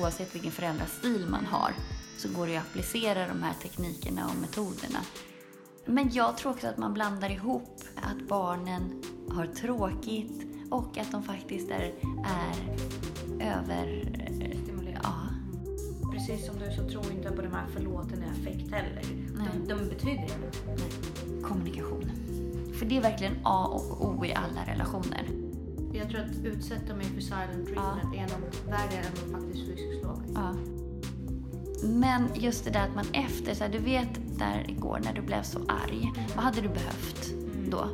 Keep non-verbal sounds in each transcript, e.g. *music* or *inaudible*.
oavsett vilken föräldrastil man har så går det att applicera de här teknikerna och metoderna. Men jag tror också att man blandar ihop att barnen har tråkigt och att de faktiskt är, är över... Ja, Precis som du så tror inte på de här förlåten i affekt heller. De, de betyder inget. kommunikation. För det är verkligen A och O i alla relationer. Jag tror att utsätta mig för silent treatment är nog värre än att faktiskt fysiskt slå mig. Ja. Men just det där att man efter, så här, du vet där igår när du blev så arg. Vad hade du behövt då?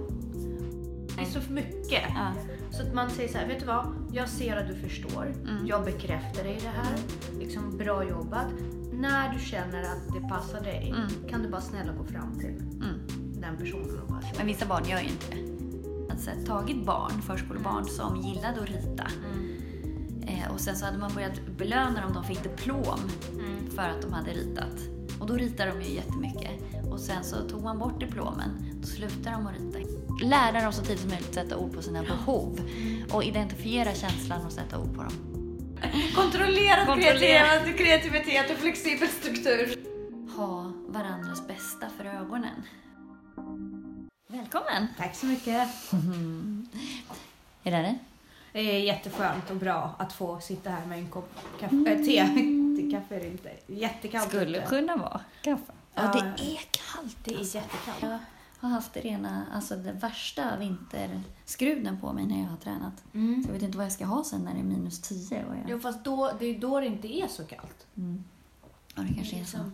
Det är så för mycket. Ja. Så att man säger så här, vet du vad? Jag ser att du förstår. Mm. Jag bekräftar dig i det här. Liksom, bra jobbat. När du känner att det passar dig Mm. kan du bara snälla gå fram till Mm. den personen och bara Men vissa barn gör ju inte det. Alltså, tagit barn, förskolebarn som gillade att rita. mm. Eh, och sen så hade man börjat belöna dem om de fick diplom Mm. för att de hade ritat. Och då ritar de ju jättemycket. Och sen så tog man bort diplomen, då slutar de att rita. Lära dem så tidigt som möjligt att sätta ord på sina behov. Och identifiera känslan och sätta ord på dem. Kontrollerad Kontrollera. kreativitet, och flexibel struktur. Ha varandras Välkommen! Tack så mycket. Är det det? Det är jätteskönt och bra att få sitta här med en kopp kaffe, äh, te. Kaffe är det inte. Jättekallt Skulle ute. kunna vara kaffe. Ja, Ja. det är kallt. Det är alltså. jättekallt. Jag har haft det rena, alltså den värsta vinterskruden på mig när jag har tränat. Mm. Så jag vet inte vad jag ska ha sen när det är minus 10. Och jag... Jo, fast då, det är då det inte är så kallt. Mm. Ja, det kanske är så. Liksom,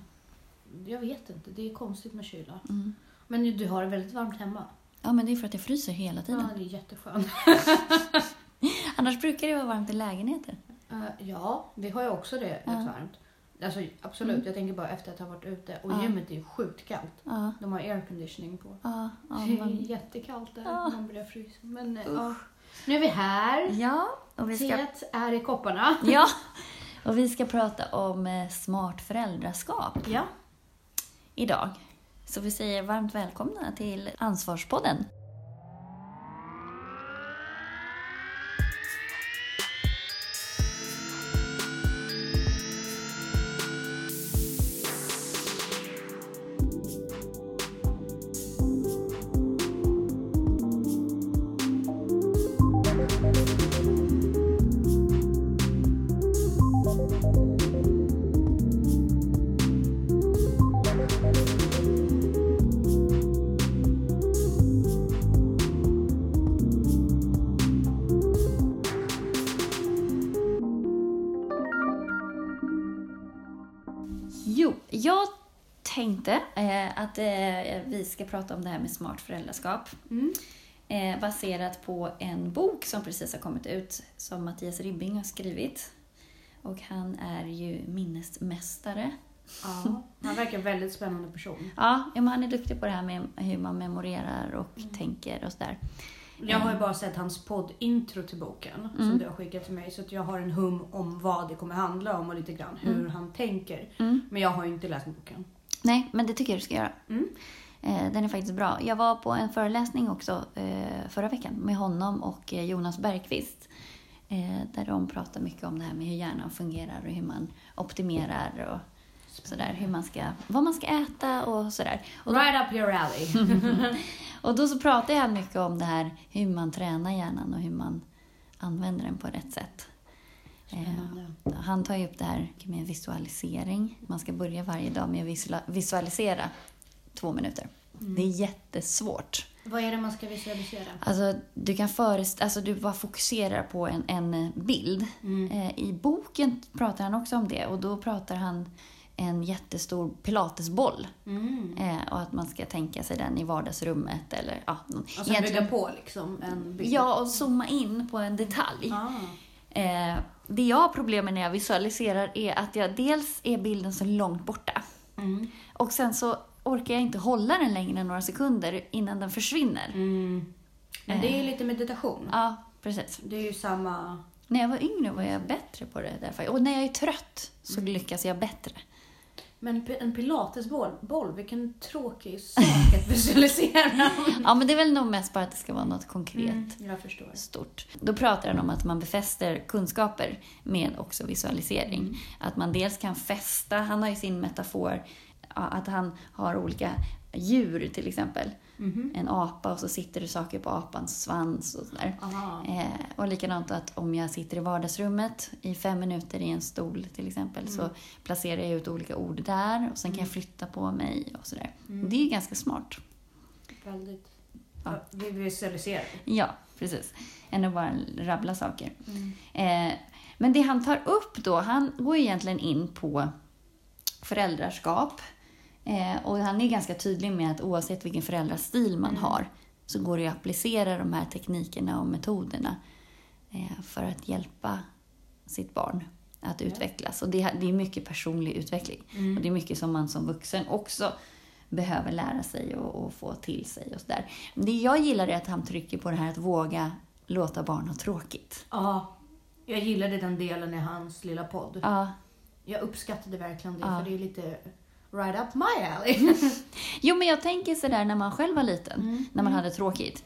Jag vet inte, det är konstigt med kyla. Mm. Men du har det väldigt varmt hemma. Ja, men det är för att jag fryser hela Ja, tiden. det är jätteskönt. *laughs* Annars brukar det vara varmt i lägenheter. Eh, ja, vi har ju också det rätt Ja. varmt. Alltså absolut, jag tänker bara efter att ha varit ute. Och Ja. gymmet är ju sjukt kallt. Ja, De har airconditioning på. ja, ja. det är Man... jättekallt där. Ja. Man börjar frysa. Men eh, ja. Nu är vi här. ja och vi ska... Teet är i kopparna. *laughs* Ja, och vi ska prata om eh, smart föräldraskap Ja. idag. Så vi säger varmt välkomna till Ansvarspodden. Att eh, vi ska prata om det här med smart föräldraskap. Mm. Eh, baserat på en bok som precis har kommit ut som Mattias Ribbing har skrivit. Och han är ju minnesmästare. ja. Han verkar en väldigt spännande person. Ja, men han är duktig på det här med hur man memorerar och Mm. tänker och sådär. Jag har ju bara sett hans podd-intro till boken som Mm. du har skickat till mig. Så att jag har en hum om vad det kommer handla om och lite grann hur Mm. han tänker. Mm. Men jag har ju inte läst boken. Nej, men det tycker jag du ska göra. Mm. Eh, Den är faktiskt bra. Jag var på en föreläsning också eh, förra veckan med honom och eh, Jonas Bergqvist. eh, Där de pratar mycket om det här med hur hjärnan fungerar och hur man optimerar och sådär. Hur man ska, vad man ska äta och sådär. Och då, Right up your alley. *laughs* *laughs* och då så pratar jag mycket om det här hur man tränar hjärnan och hur man använder den på rätt sätt. Eh, Han tar ju upp det här med visualisering. Man ska börja varje dag med att visual- visualisera två minuter. Det är jättesvårt. Vad är det man ska visualisera? Alltså, du kan förest- alltså, du bara fokuserar på en, en bild. Mm. Eh, I boken pratar han också om det och då pratar han en jättestor pilatesboll. Mm. Eh, och att man ska tänka sig den i vardagsrummet eller ja. Och sen bygga på liksom en bild. Ja, och zooma in på en detalj. Ah. Eh, det jag har problem med när jag visualiserar är att jag dels är bilden så långt borta Mm. och sen så orkar jag inte hålla den längre än några sekunder innan den försvinner. Mm. Men det är ju lite meditation. Ja, precis. Det är ju samma... När jag var yngre var jag bättre på det därför. Och när jag är trött så lyckas jag bättre. Men en pilatesboll, boll, vilken tråkig sak att visualisera. *laughs* Ja, men det är väl nog mest bara att det ska vara något konkret. Mm, stort. Då pratar han om att man befäster kunskaper med också visualisering. Mm. Att man dels kan fästa, han har ju sin metafor, att han har olika djur till exempel. Mhm. En apa och så sitter det saker på apans svans och sådär. Eh, och likadant att om jag sitter i vardagsrummet i fem minuter i en stol till exempel så placerar jag ut olika ord där och sen kan jag flytta på mig och sådär. Det är ganska smart. Väldigt. Ja. Ja. Vi visualiserar. Ja, precis. Än att bara rabbla saker. Mm. Eh, men det han tar upp då, han går egentligen in på föräldraskap. Eh, och han är ganska tydlig med att oavsett vilken föräldrastil man har så går det att applicera de här teknikerna och metoderna eh, för att hjälpa sitt barn att utvecklas. Och det, det är mycket personlig utveckling. Och det är mycket som man som vuxen också behöver lära sig och, och få till sig. och så där. Det jag gillar är att han trycker på det här att våga låta barn ha tråkigt. Ja, jag gillade den delen i hans lilla podd. Ja. Jag uppskattade verkligen det, Ja. för det är lite right up my alley. *laughs* Jo, men jag tänker sådär när man själv var liten, Mm. när man hade tråkigt.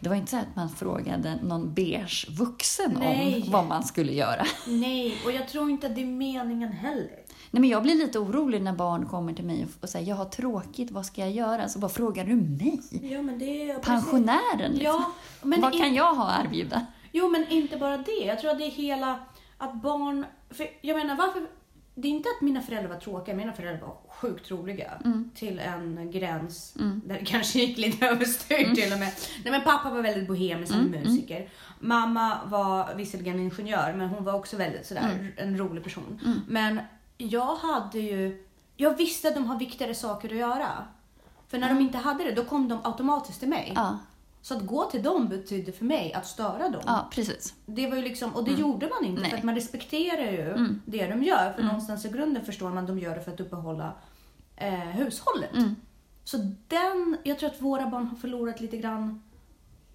Det var inte så att man frågade någon beige vuxen Nej. om vad man skulle göra. Nej, och jag tror inte att det är meningen heller. Nej, men jag blir lite orolig när barn kommer till mig och säger jag har tråkigt, vad ska jag göra? Så bara frågar du mig? Ja, men det är... Pensionären liksom. Ja, men vad i- kan jag ha att erbjuda? Jo, men inte bara det. Jag tror att det är hela... Att barn... För jag menar, varför... Det är inte att mina föräldrar var tråkiga, mina föräldrar var sjukt roliga. Mm. Till en gräns där det kanske gick lite *laughs* överstyr till och med. Nej men pappa var väldigt bohemisk, han Mm, är musiker. Mamma var visserligen ingenjör, men hon var också väldigt sådär, Mm. en rolig person. Men jag hade ju... Jag visste att de har viktigare saker att göra. För när de inte hade det, då kom de automatiskt till mig. Ja, Så att gå till dem betydde för mig att störa dem. ja precis. Det var ju liksom, och det gjorde man inte Nej. för att man respekterar ju det de gör. För någonstans i grunden förstår man att de gör det för att uppehålla eh, hushållet. Så den, jag tror att våra barn har förlorat lite grann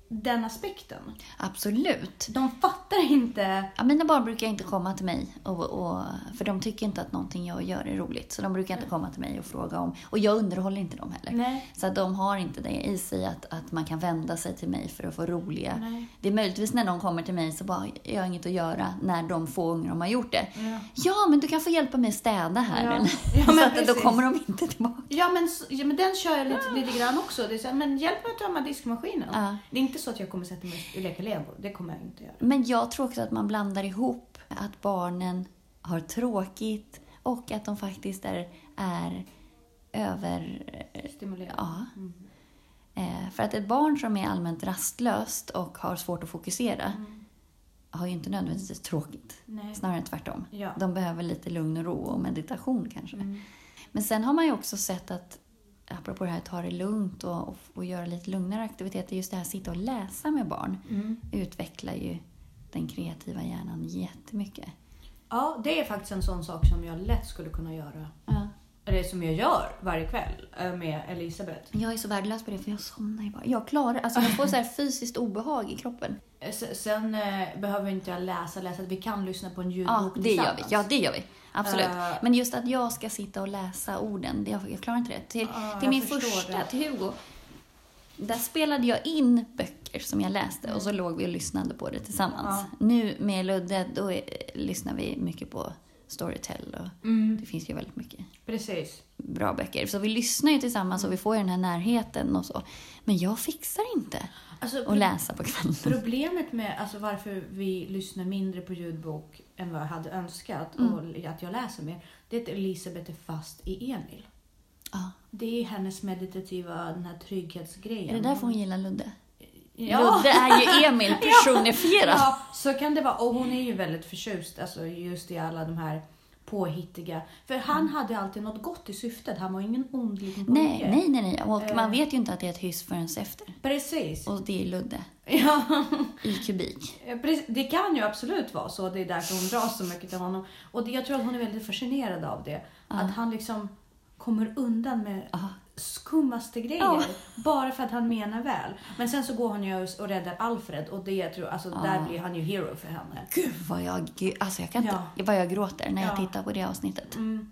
den aspekten. Absolut. De fattar inte. Ja, mina barn brukar inte komma till mig, och, och, för de tycker inte att någonting jag gör är roligt. Så de brukar inte komma till mig och fråga om... Och jag underhåller inte dem heller. Nej. Så att de har inte det i sig att, att man kan vända sig till mig för att få roliga... Nej. Det är möjligtvis när de kommer till mig så bara, jag har inget att göra när de få ungar de har gjort det. Ja. Ja, men du kan få hjälpa mig städa här. Ja. *laughs* Ja, så att då kommer de inte tillbaka. Ja men, ja men den kör jag lite, lite grann också. Det är så men hjälp mig att tömma diskmaskinen. Ja. Det är inte så att jag kommer sätta mig och leka lego. Det kommer jag inte göra. Men jag tror också att man blandar ihop att barnen har tråkigt och att de faktiskt är, är över... Stimulera. Ja. Eh, för att ett barn som är allmänt rastlöst och har svårt att fokusera har ju inte nödvändigtvis tråkigt. Nej. Snarare tvärtom. Ja. De behöver lite lugn och ro och meditation kanske. Mm. Men sen har man ju också sett att, apropå det här ta det lugnt och, och, och göra lite lugnare aktiviteter, just det här att sitta och läsa med barn Mm. utvecklar ju den kreativa hjärnan jättemycket. Ja, det är faktiskt en sån sak som jag lätt skulle kunna göra. Ja. Eller som jag gör varje kväll eh, med Elisabeth. Jag är så värdelös på det för jag somnar ju bara. Jag klarar alltså jag får så här fysiskt obehag i kroppen. Eh, s- Sen eh, behöver inte jag läsa, läsa. Vi kan lyssna på en Ja, ljudbok det gör vi. Ja, det gör vi. Absolut. Eh. Men just att jag ska sitta och läsa orden, det, jag, jag klarar inte det. Till, Ja, till min första, det. till Hugo, där spelade jag in böcker som jag läste och så låg vi och lyssnade på det tillsammans. Ja. Nu med Ludde, då är, lyssnar vi mycket på Storytel och Mm, det finns ju väldigt mycket precis. bra böcker. Så vi lyssnar ju tillsammans och vi får ju den här närheten och så. Men jag fixar inte Alltså, att läsa på kvällen. Problemet med alltså, varför vi lyssnar mindre på ljudbok än vad jag hade önskat Mm. och att jag läser mer, det är att Elisabeth är fast i Emil. Ja. Det är hennes meditativa, den här trygghetsgrejen. Är det därför hon gillar Ludde? Ja. Ludde är ju Emil *laughs* personifierad. Ja, så kan det vara. Och hon är ju väldigt förtjust alltså, just i alla de här påhittiga. För han hade alltid något gott i syftet. Han var ingen ond liten pojke. Nej, nej, nej, nej. Och Eh. man vet ju inte att det är ett hyss förrän efter. Precis. Och det är Ludde *laughs* Ja, i kubik. precis. Det kan ju absolut vara så. Det är därför hon dras så mycket till honom. Och det, jag tror att hon är väldigt fascinerad av det. Att han liksom kommer undan med Ja. Skummaste grejer. Ja. Bara för att han menar väl. Men sen så går han ju och räddar Alfred och det jag tror, alltså, där blir han ju hero för henne. Gud vad jag, alltså jag kan inte, Ja. vad jag gråter när jag Ja. tittar på det avsnittet. Mm.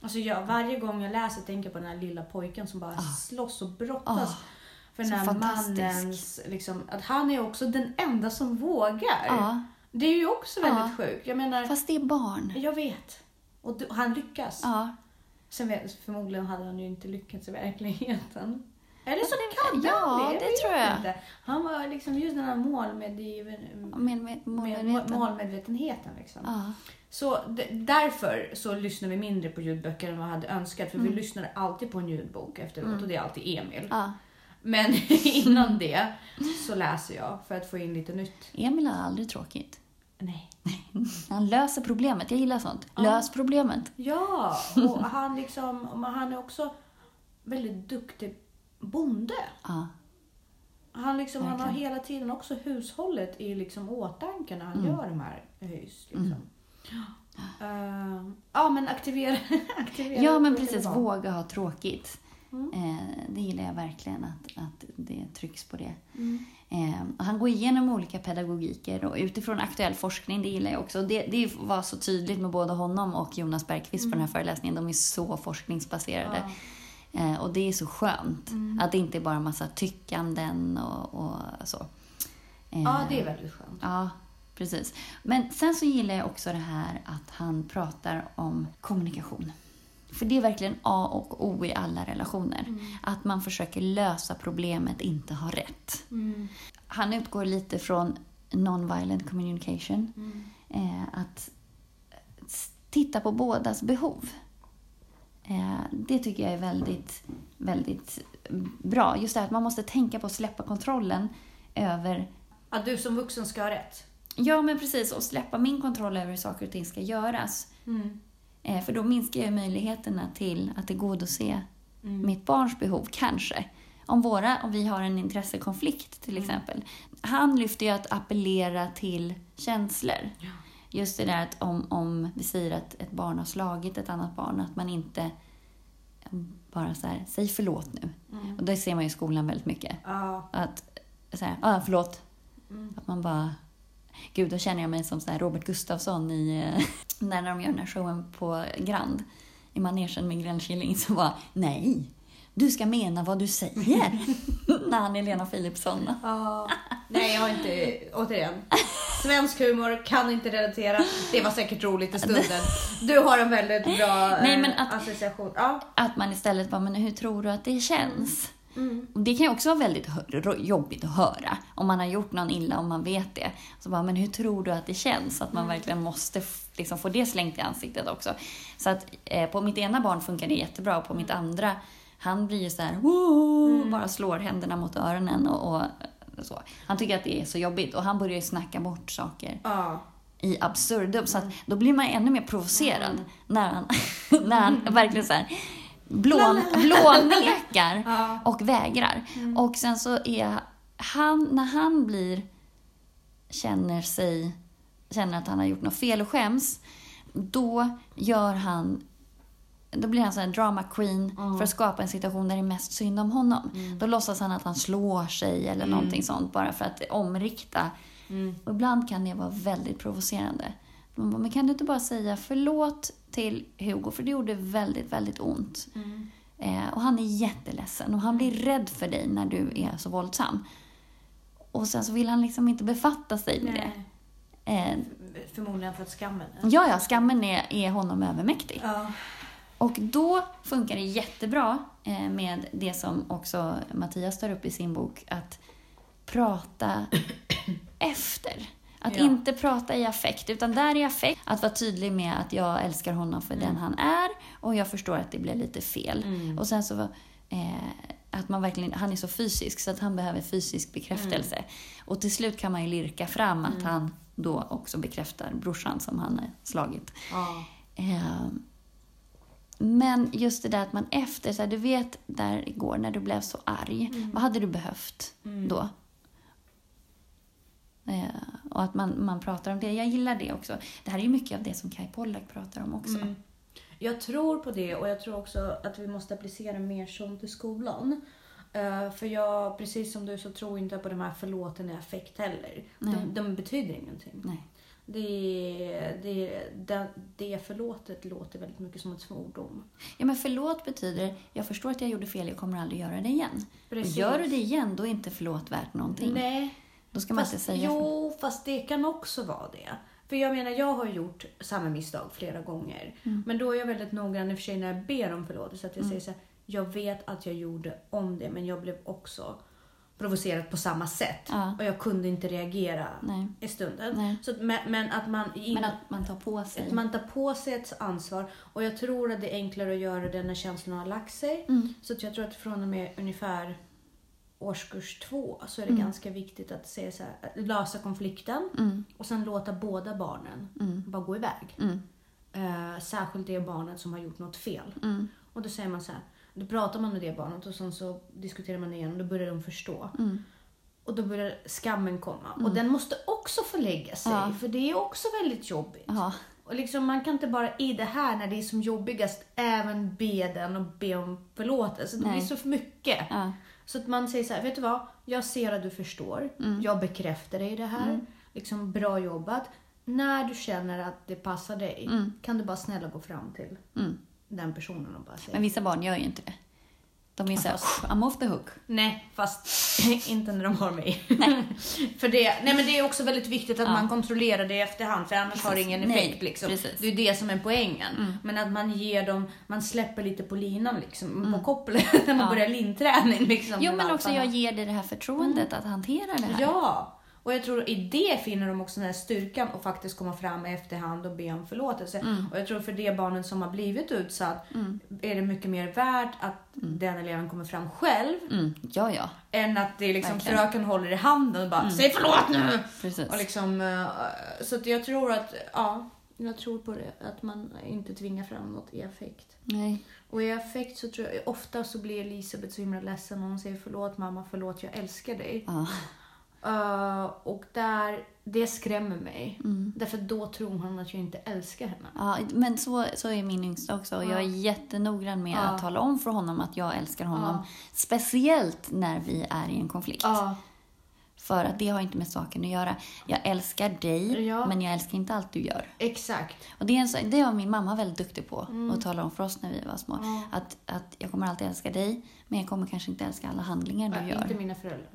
Alltså jag, varje gång jag läser tänker jag på den här lilla pojken som bara Ah. slåss och brottas. Ah, för den här mannens, liksom, att han är också den enda som vågar. Ja, Det är ju också väldigt Ja. sjukt. Jag menar, fast det är barn. jag vet. Och du, han lyckas. Ja, Sen förmodligen hade han ju inte lyckats i verkligheten. Eller så kan ja, han det, det vet tror jag. Inte. Han var liksom just den här målmedgiven, med, med, med målmedveten. målmedvetenheten. Liksom. Ja, Så därför så lyssnar vi mindre på ljudböcker än vad jag hade önskat. För vi Mm. lyssnar alltid på en ljudbok efteråt och det är alltid Emil. ja. Men *laughs* innan det så läser jag för att få in lite nytt. Emil har aldrig tråkigt. Nej. *laughs* Han löser problemet. Jag gillar sånt. Lös problemet. Ja, och han, liksom, han är också väldigt duktig bonde. Ja, Han, liksom, han har hela tiden också hushållet i liksom åtanke när han Mm. gör de här hus. Liksom. Eh, ja, men aktivera, *laughs* aktivera ja men precis. Våga ha tråkigt. Mm. Eh, det gillar jag verkligen, att, att det trycks på det. Mm. Eh, och han går igenom olika pedagogiker och utifrån aktuell forskning, det gillar jag också. Det, det var så tydligt med både honom och Jonas Bergqvist på den här föreläsningen. De är så forskningsbaserade. Ja. Eh, och det är så skönt. Att det inte är bara massa tyckanden och, och så. Eh, ja, det är väldigt skönt. Ja, precis. Men sen så gillar jag också det här att han pratar om kommunikation. För det är verkligen A och O i alla relationer. Att man försöker lösa problemet, inte ha rätt. Mm. Han utgår lite från non-violent communication. Mm. Eh, att titta på bådas behov. Eh, det tycker jag är väldigt, väldigt bra. Just det här att man måste tänka på att släppa kontrollen över Att du som vuxen ska ha rätt. Ja, men precis. Och släppa min kontroll över hur saker och ting ska göras. Mm. Eh, för då minskar jag möjligheterna till att tillgodose mitt barns behov, kanske. Om, våra, om vi har en intressekonflikt till exempel. Han lyfter ju att appellera till känslor. Just det där att om, om vi säger att ett barn har slagit ett annat barn, att man inte bara så här, säg förlåt nu. Och det ser man ju i skolan väldigt mycket. Ja. Att säga, ah, förlåt. Mm. Att man bara... Gud, då känner jag mig som så Robert Gustafsson i... eh, *laughs* När de gör den här showen på Grand. I manegen med gräddkilling. Så bara, nej. Du ska mena vad du säger. *laughs* när han är Lena Philipsson. Ja. Nej, jag har inte... Återigen. Svensk humor, kan inte relatera. Det var säkert roligt i stunden. Du har en väldigt bra Nej, eh, men att- association. Ja. Att man istället bara, men hur tror du att det känns? Mm. Och Det kan ju också vara väldigt jobbigt att höra. Om man har gjort någon illa, om man vet det. Så bara, men hur tror du att det känns? Att man Mm. verkligen måste liksom få det slängt i ansiktet också. Så att eh, på mitt ena barn funkar det jättebra. Och på mitt andra, han blir ju så här, "Woo!" Mm. bara slår händerna mot öronen och, och så. Han tycker att det är så jobbigt och han börjar ju snacka bort saker Ja. i absurdum. Så att Mm. då blir man ännu mer provocerad när han, *laughs* när han *laughs* verkligen så här blå, blånekar *laughs* Ja. och vägrar. Och sen så är han, när han blir, känner sig, känner att han har gjort något fel och skäms, då gör han då blir han så här drama queen för att skapa en situation där det är mest synd om honom. Då låtsas han att han slår sig eller någonting sånt bara för att omrikta. Och ibland kan det vara väldigt provocerande. Man bara, men kan du inte bara säga förlåt till Hugo för det gjorde väldigt, väldigt ont. Eh, och han är jätteledsen och han blir rädd för dig när du är så våldsam. Och sen så vill han liksom inte befatta sig med det. Nej. Eh, Förmodligen för att skammen. ja, ja, skammen är, är honom övermäktig. Ja. Och då funkar det jättebra eh, med det som också Mattias tar upp i sin bok, att prata *coughs* efter. Att Ja. inte prata i affekt, utan där i affekt, att vara tydlig med att jag älskar honom för den han är och jag förstår att det blev lite fel. Och sen så eh, att man verkligen, han är så fysisk så att han behöver fysisk bekräftelse. Och till slut kan man ju lirka fram att han då också bekräftar brorsan som han har slagit. Ja. Eh, Men just det där att man efter, så här, du vet där igår när du blev så arg, vad hade du behövt då? Eh, och att man, man pratar om det. Jag gillar det också. Det här är ju mycket av det som Kai Pollak pratar om också. Jag tror på det och jag tror också att vi måste applicera mer sånt i skolan. Eh, för jag, precis som du, så tror inte på de här förlåten i affekt heller. De, de betyder ingenting. Nej. Det, det, det, det förlåtet låter väldigt mycket som ett svordom. Ja, men förlåt betyder, jag förstår att jag gjorde fel, jag kommer aldrig göra det igen. Precis. Och gör du det igen, då är inte förlåt värt någonting. Nej. Då ska man Fast, inte säga... jo, fast det kan också vara det. För jag menar, jag har gjort samma misstag flera gånger. Mm. Men då är jag väldigt noggrann i och för sig när jag ber om förlåtelse. Att jag säger så här, jag vet att jag gjorde om det, men jag blev också provocerad på samma sätt. Ja. Och jag kunde inte reagera Nej. i stunden. Nej. Så, men, men att man... Men att man tar på sig. Att man tar på sig ett ansvar. Och jag tror att det är enklare att göra det när känslorna har lagt sig. Mm. Så att jag tror att från och med ungefär årskurs två så är det Mm. ganska viktigt att se så här, lösa konflikten Mm. och sen låta båda barnen Mm. bara gå iväg. Mm. Eh, särskilt det barnet som har gjort något fel. Mm. Och då säger man så här, då pratar man med det barnet och sen så diskuterar man igen och då börjar de förstå. Mm. Och då börjar skammen komma. Och den måste också få lägga sig, Ja. för det är också väldigt jobbigt. Ja. Och liksom, man kan inte bara i det här när det är som jobbigast även be den och be om förlåtelse. Det Nej. blir så för mycket. Ja. Så att man säger så här, vet du vad? Jag ser att du förstår. Mm. Jag bekräftar dig i det här. Liksom, bra jobbat. När du känner att det passar dig, Mm. kan du bara snälla gå fram till Mm. den personen och bara säga. Men vissa barn gör ju inte det. De är såhär, I'm off the hook. Nej, fast *laughs* inte när de har mig. *laughs* för det, nej men det är också väldigt viktigt att Ja. man kontrollerar det i efterhand, för annars har det ingen Nej, effekt. Liksom. precis. Mm. Det är det som är poängen. Men att man ger dem, man släpper lite på linan liksom, på kopplet *laughs* när man Mm. Ja. börjar linträning. Liksom, Jo, men också jag ger dig det här förtroendet att hantera det här. Ja, och jag tror i det finner de också den här styrkan att faktiskt komma fram i efterhand och be om förlåtelse. Mm. Och jag tror för det barnet som har blivit utsatt är det mycket mer värt att den eleven kommer fram själv Mm. Ja, ja. än att det är liksom Verkligen. Mm. fröken håller i handen och bara säg förlåt nu! Precis. Och liksom, eh, så jag tror att, ja, jag tror på det. Att man inte tvingar fram något i affekt. Nej. Och i affekt så tror jag, ofta så blir Elisabeth så himla ledsen när hon säger förlåt mamma, förlåt jag älskar dig. Ja. Eh, och där, det skrämmer mig. Mm. Därför då tror hon att jag inte älskar henne. Ja, men så, så är min yngsta också. Och Jag är jättenoggrann med Ja. att tala om för honom att jag älskar honom. Ja. Speciellt när vi är i en konflikt. Ja, För att det har inte med saken att göra. Jag älskar dig, Ja. men jag älskar inte allt du gör. exakt. Och det, är en, så- det var min mamma väldigt duktig på att tala om för oss när vi var små. Mm. Ja. Att, att jag kommer alltid älska dig, men jag kommer kanske inte älska alla handlingar du Ja, gör. inte mina föräldrar.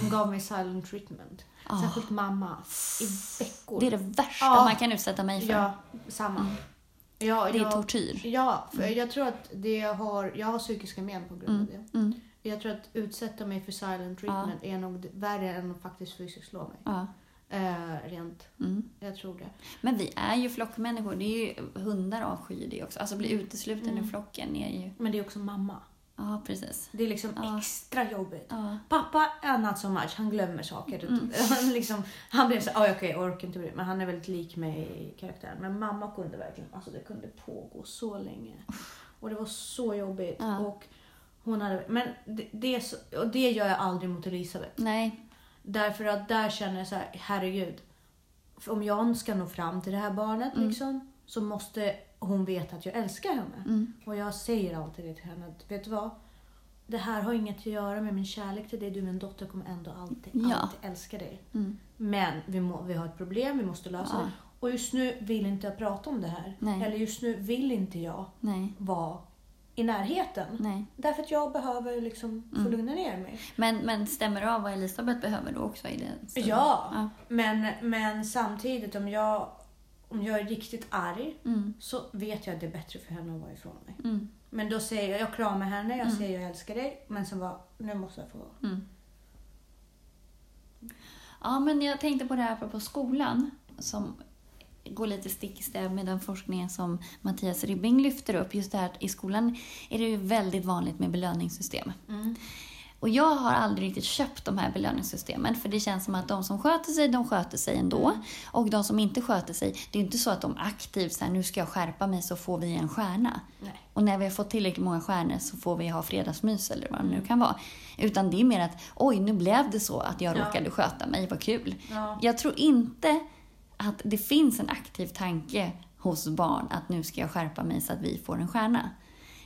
De gav mig silent treatment. Ah. Särskilt mamma. I veckor. Det är det värsta Ja. man kan utsätta mig för. Ja, samma. Ja, Det är jag, tortyr. Ja, för jag tror att det har, jag har psykiska men på grund av det. Mm. Jag tror att utsätta mig för silent treatment är nog värre än att faktiskt fysiskt slå mig. Ja. Eh, rent. Mm. Jag tror det. Men vi är ju flockmänniskor. Det är ju, hundar avskyr det också. Alltså bli Mm. utesluten ur flocken är ju... Men det är också mamma. Ja, precis. Det är liksom Ja. extra jobbigt. Ja. Pappa är not so much. Han glömmer saker. *laughs* Han, liksom, han blir så "Oj, okej, jag orkar inte bry mig." Men han är väldigt lik mig i karaktären. Men mamma kunde verkligen, alltså det kunde pågå så länge. Och det var så jobbigt. Ja. Och hon hade, men det, det, så, och det gör jag aldrig mot Elisabeth. Nej. Därför att där känner jag så här, herregud. Om jag ska nå fram till det här barnet Mm. liksom, så måste hon veta att jag älskar henne. Mm. Och jag säger alltid det till henne. att, Vet du vad? Det här har inget att göra med min kärlek till dig. Du min dotter kommer ändå alltid, Ja. alltid älska dig. Mm. Men vi, må, vi har ett problem, vi måste lösa Ja. det. Och just nu vill inte jag prata om det här. Nej. Eller just nu vill inte jag Nej. vara i närheten. Nej. Därför att jag behöver liksom få Mm. lugna ner mig. Men, men stämmer det av vad Elisabeth behöver då också? I det? Så- Ja. ja. Men, men samtidigt om jag, om jag är riktigt arg Mm. så vet jag att det är bättre för henne att vara ifrån mig. Mm. Men då säger jag, jag kramar henne, jag säger jag älskar dig. Men sen bara, nu måste jag få vara. Mm. Ja, men jag tänkte på det här apropå skolan som går lite stick i stäv med den forskningen som Mattias Ribbing lyfter upp. Just det här att i skolan är det ju väldigt vanligt med belöningssystem. Och jag har aldrig riktigt köpt de här belöningssystemen för det känns som att de som sköter sig, de sköter sig ändå. Och de som inte sköter sig, det är inte så att de aktivt säger nu ska jag skärpa mig så får vi en stjärna. Nej. Och när vi har fått tillräckligt många stjärnor så får vi ha fredagsmys eller vad det nu kan vara. Utan det är mer att oj, nu blev det så att jag Ja. råkade sköta mig, vad kul. Ja. Jag tror inte att det finns en aktiv tanke hos barn att nu ska jag skärpa mig så att vi får en stjärna.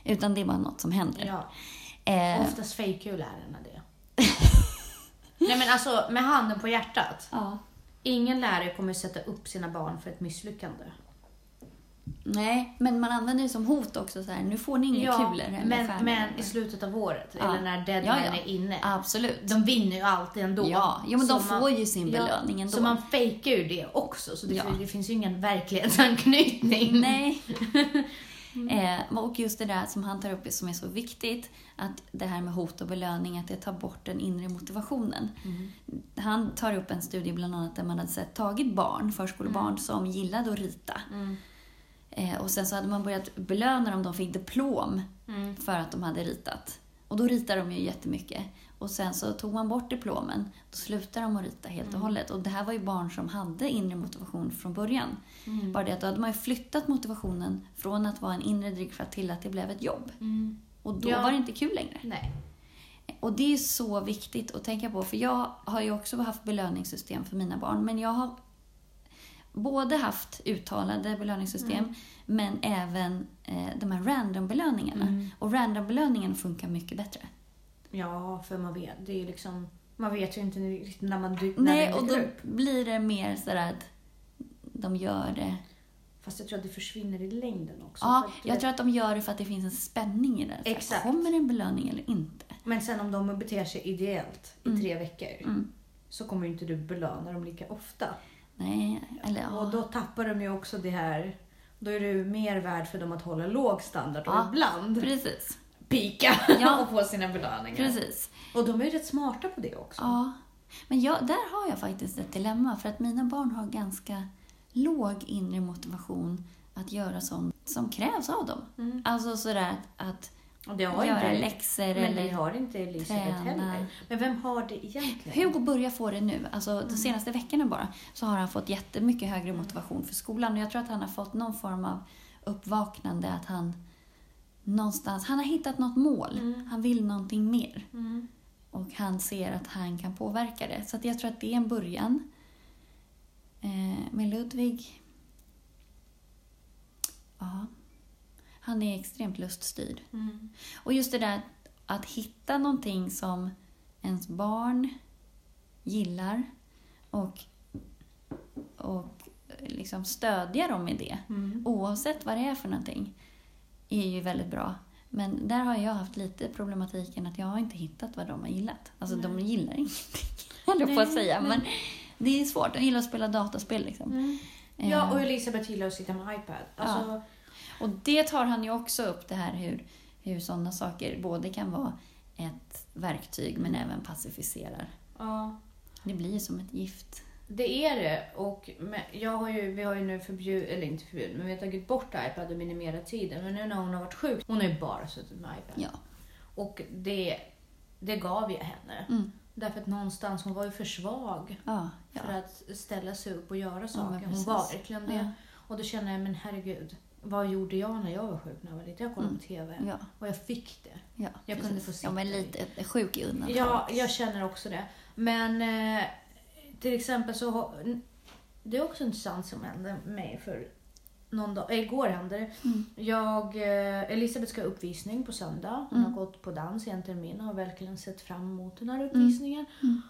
Utan det är bara något som händer. Ja. Eh, Oftast fejkar ju lärarna det. Nej men alltså, med handen på hjärtat. ja. Ingen lärare kommer sätta upp sina barn för ett misslyckande. Nej, men man använder det som hot också. Så här, nu får ni inga kulor eller men, men i slutet av året, Ja. eller när deadline Ja, ja. är inne. Absolut. De vinner ju alltid ändå. Ja, jo, men Så de får ju sin ja, belöning ändå. Så man fejkar ju det också, så det, Ja. det finns ju ingen verklighetsanknytning. Nej. *laughs* Mm. Eh, och just det där som han tar upp som är så viktigt, att det här med hot och belöning, att det tar bort den inre motivationen. Mm. Han tar upp en studie bland annat där man hade sett, tagit barn, förskolebarn, Mm. som gillade att rita. Eh, och sen så hade man börjat belöna dem de fick diplom Mm. för att de hade ritat. Och då ritar de ju jättemycket. Och sen så tog man bort diplomen, då slutade de att rita helt Mm. och hållet. Och det här var ju barn som hade inre motivation från början. Mm. Bara det att då hade man ju flyttat motivationen från att vara en inre drivkraft till att det blev ett jobb. Mm. Och då Ja. var det inte kul längre. Nej. Och det är så viktigt att tänka på, för jag har ju också haft belöningssystem för mina barn, men jag har både haft uttalade belöningssystem, Mm. men även eh, de här random-belöningarna. Mm. Och random-belöningen funkar mycket bättre. Ja, för man vet, det är liksom, man vet ju inte riktigt när man dy- när Nej, och dyker då upp. blir det mer sådär att de gör det. Fast jag tror att det försvinner i längden också. Ja, jag tror att de gör det för att det finns en spänning i det. Så här, Exakt. Kommer det en belöning eller inte? Men sen om de beter sig ideellt i Mm. tre veckor Mm. så kommer ju inte du belöna dem lika ofta. Nej, eller ja. Och då tappar de ju också det här, då är du mer värd för dem att hålla låg standard och Ja, ibland Precis, pika Ja. och få sina belöningar. precis. Och de är ju rätt smarta på det också. Ja. Men jag, där har jag faktiskt ett dilemma, för att mina barn har ganska låg inre motivation att göra sånt som krävs av dem. Mm. Alltså sådär att Och det har göra inte, läxor men eller... det har inte Elisabeth träna. heller. Men vem har det egentligen? Hugo börjar få det nu. Alltså de senaste veckorna bara så har han fått jättemycket högre motivation för skolan. Och jag tror att han har fått någon form av uppvaknande att han någonstans, han har hittat något mål. Mm. Han vill någonting mer. Mm. Och han ser att han kan påverka det. Så jag tror att det är en början. Eh, med Ludvig, ja, han är extremt luststyrd. Mm. Och just det där att hitta någonting som ens barn gillar och, och liksom stödja dem i det, Mm. oavsett vad det är för någonting, är ju väldigt bra. Men där har jag haft lite problematiken att jag har inte hittat vad de har gillat. Alltså de gillar ingenting, håller jag på att Nej, säga. men- det är svårt. De gillar att spela dataspel liksom. Mm. Eh, Ja, och Elisabeth gillar att sitta med iPad. Alltså, Och det tar han ju också upp, det här hur, hur sådana saker både kan vara ett verktyg men även pacificerar. ja. Det blir som ett gift. Det är det. Och jag har ju, vi har ju nu förbjudit, eller inte förbjudit, men vi har tagit bort iPad och minimerat tiden. Men nu när hon har varit sjuk, hon har ju bara suttit med iPad. Ja. Och det, det gav jag henne. Mm. Därför att någonstans, hon var ju för svag Ja, ja. för att ställa sig upp och göra saker. hon var verkligen det. Och då känner jag, men herregud. Vad gjorde jag när jag var sjuk när jag var liten? Jag kollade på TV. Mm. Ja, Och jag fick det. ja, Jag precis. kunde få sitta Ja, men lite sjuk i undantag. Ja, jag känner också det. Men eh, till exempel så har, det är också intressant som hände mig för någon dag, äh, igår hände det. Mm. Jag, eh, Elisabeth ska ha uppvisning på söndag. Hon Mm. har gått på dans i en termin och har verkligen sett fram emot den här uppvisningen. Mm.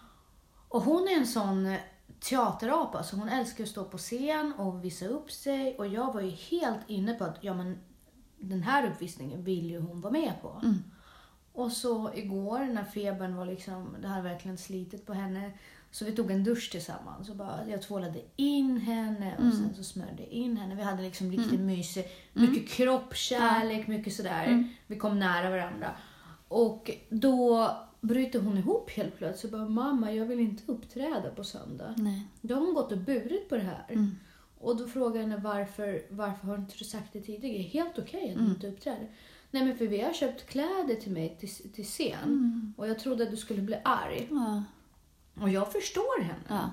Och hon är en sån eh, teaterapa, så hon älskar att stå på scen och visa upp sig. Och jag var ju helt inne på att ja, men, den här uppvisningen vill ju hon vara med på. Mm. Och så igår när febern var liksom, det hade verkligen slitit på henne. Så vi tog en dusch tillsammans och bara, jag tvålade in henne och Mm. sen så smörjde in henne. Vi hade liksom riktigt Mm. mysigt. Mm. Mycket kroppskärlek, mycket sådär. Mm. Vi kom nära varandra. Och då bryter hon ihop helt plötsligt och bara, mamma jag vill inte uppträda på söndag. Nej. Då har hon gått och burit på det här. Mm. Och då frågar jag henne varför, varför har inte du sagt det tidigare? Helt okej att du Mm. inte uppträder. Nej men för vi har köpt kläder till mig till, till scen. Mm. Och jag trodde att du skulle bli arg. Ja, Och jag förstår henne. ja,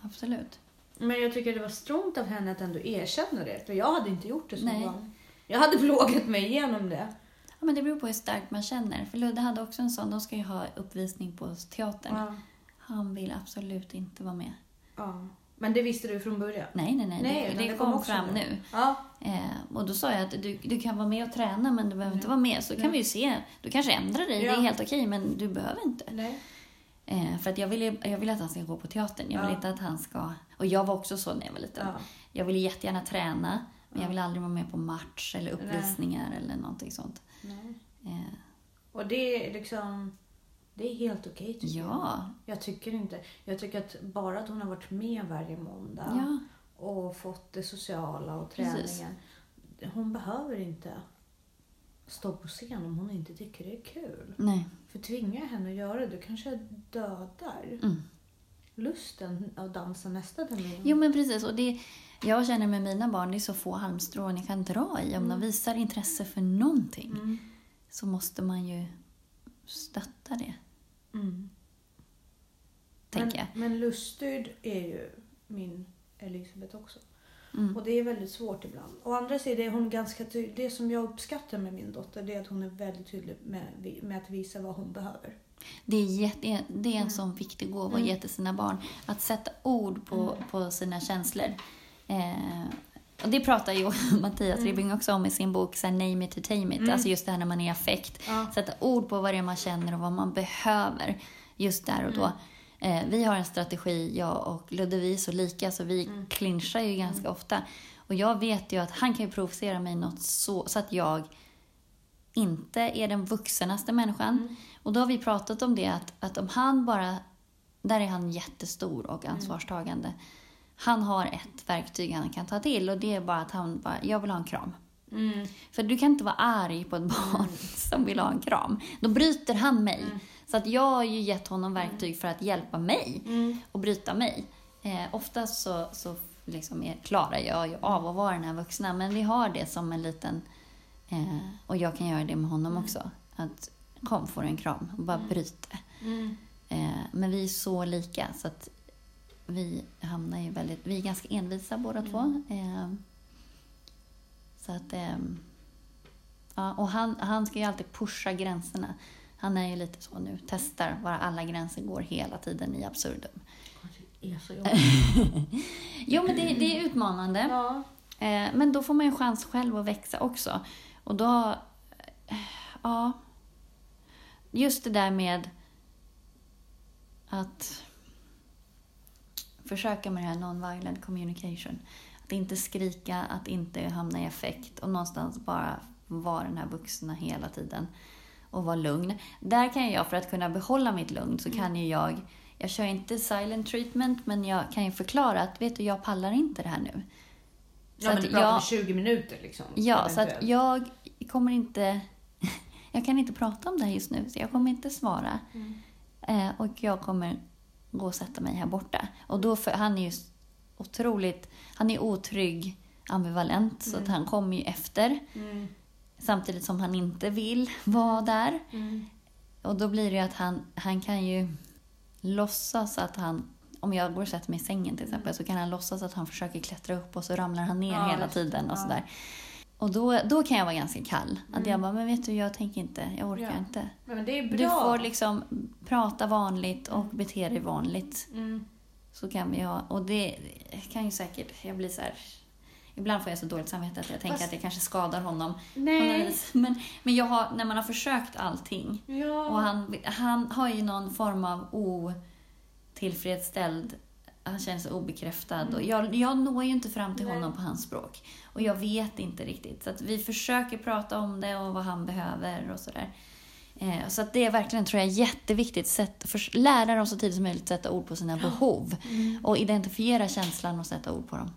absolut. Men jag tycker det var strongt av henne att ändå erkänna det. För jag hade inte gjort det som Nej. barn. Jag hade *laughs* plågat mig igenom det. Ja, men det beror på hur starkt man känner. För Ludde hade också en sån, de ska ju ha uppvisning på teatern. Ja. Han vill absolut inte vara med. ja. Men det visste du från början? Nej, nej, nej. Nej, det, det det kom, kom fram nu. nu. Ja. Eh, och då sa jag att du, du kan vara med och träna men du behöver inte vara med. Så kan Nej. vi ju se. Du kanske ändrar dig, det Ja. är helt okej men du behöver inte. Nej. Eh, för att jag vill, jag vill att han ska gå på teatern. Jag vill Ja. inte att han ska... Och jag var också så när jag var liten. Ja. Jag ville jättegärna träna men Ja. jag ville aldrig vara med på match eller uppvisningar eller någonting sånt. Nej. Eh, Och det är liksom... Det är helt okej tycker jag. ja, Jag tycker inte... Jag tycker att bara att hon har varit med varje måndag ja, och fått det sociala och Precis. träningen. Hon behöver inte stå på scen om hon inte tycker det är kul. nej. För tvingar jag henne att göra det, då kanske jag dödar Mm. lusten att dansa nästa termin. Jo men precis. Och det, jag känner med mina barn, det är så få halmstrån jag kan dra i. Om de visar intresse för någonting Mm. så måste man ju stötta det, Mm. tänker jag. men, men luststyrd är ju min Elisabeth också. Mm. Och det är väldigt svårt ibland. Å andra sidan är hon ganska tydlig. Det som jag uppskattar med min dotter det är att hon är väldigt tydlig med, med att visa vad hon behöver. Det är, jätte, det är en sån viktig gåva att ge till sina barn. Att sätta ord på, på sina känslor. Eh, och det pratar ju *laughs* Mattias Ribbing också om i sin bok så här, Name it to tame it. Alltså just det här när man är i affekt. Ja. Sätta ord på vad det är man känner och vad man behöver just där och då. Eh, vi har en strategi, jag och Ludde, vi är så lika så vi clinchar ju ganska ofta. Och jag vet ju att han kan ju provocera mig något så, så att jag inte är den vuxenaste människan. Och då har vi pratat om det att, att om han bara, där är han jättestor och ansvarstagande. Han har ett verktyg han kan ta till och det är bara att han bara, jag vill ha en kram. Mm. För du kan inte vara arg på ett barn *laughs* som vill ha en kram. Då bryter han mig. Så att jag har ju gett honom verktyg för att hjälpa mig Mm. och bryta mig. Eh, oftast så, så liksom är, klarar jag ju av att vara den här vuxna, men vi har det som en liten... Eh, och jag kan göra det med honom också. Att kom, får du en kram och bara bryt det. Mm. Eh, men vi är så lika så att vi hamnar ju väldigt... Vi är ganska envisa båda två. Eh, så att... Eh, ja, och han, han ska ju alltid pusha gränserna. Han är ju lite så nu, testar var alla gränser går hela tiden i absurdum. Det är så *laughs* jobbigt. Jo, men det, det är utmanande. ja. Eh, men då får man ju en chans själv att växa också. Och då... eh, Ja. Just det där med att försöka med det här non-violent communication. Att inte skrika, att inte hamna i affekt och någonstans bara vara den här vuxna hela tiden och vara lugn. Där kan jag, för att kunna behålla mitt lugn, så kan ju jag... Jag kör inte silent treatment, men jag kan ju förklara att vet du, jag pallar inte det här nu. Så ja, men du pratar jag- om 20 minuter liksom. Ja, så att eventuellt. jag kommer inte... *laughs* Jag kan inte prata om det här just nu, så jag kommer inte svara. Mm. Eh, och jag kommer gå och sätta mig här borta. Och då, för, han är ju otroligt... Han är otrygg, ambivalent, så att han kommer ju efter. Mm. Samtidigt som han inte vill vara där. Mm. Och då blir det ju att han, han kan ju låtsas att han... Om jag går och sätter mig i sängen till exempel så kan han låtsas att han försöker klättra upp och så ramlar han ner Ja, hela tiden och Ja. sådär. Och då, då kan jag vara ganska kall. Att jag bara, men vet du, jag tänker inte, jag orkar Ja. inte. Men det är bra. Du får liksom prata vanligt och bete dig vanligt. Mm. Så kan vi ha, och det kan ju säkert, jag blir så här, Ibland får jag så dåligt samvete att jag tänker Fast- att det kanske skadar honom. Nej. Men, men jag har, när man har försökt allting Ja. och han, han har ju någon form av otillfredsställd han känner sig obekräftad. Och jag, jag når ju inte fram till Nej. honom på hans språk. Och jag vet inte riktigt. Så att vi försöker prata om det och vad han behöver och sådär. Eh, så att det är verkligen, tror jag, jätteviktigt. Sätt, för, lära dem så tidigt som möjligt sätta ord på sina behov. Och identifiera känslan och sätta ord på dem.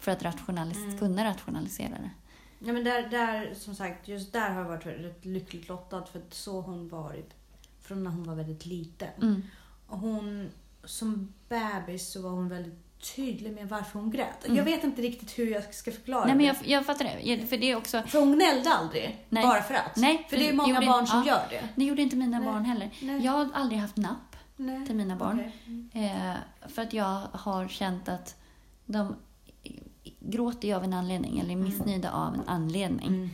För att rationalis- kunna rationalisera det. Ja, men där, där, som sagt, just där har jag varit rätt lyckligt lottad för att så har hon varit från när hon var väldigt liten. Mm. Och hon, som bebis så var hon väldigt tydlig med varför hon grät. Jag vet inte riktigt hur jag ska förklara Mm. Nej, men jag, jag fattar det. För det är också... För hon gnällde aldrig, Nej. bara för att. Nej, för det är många barn som ja. gör det. Det gjorde inte mina Nej. barn heller. Nej. Jag har aldrig haft napp till mina barn. Okej. Eh, för att jag har känt att de gråter ju av en anledning, eller är missnöjda av en anledning. Mm.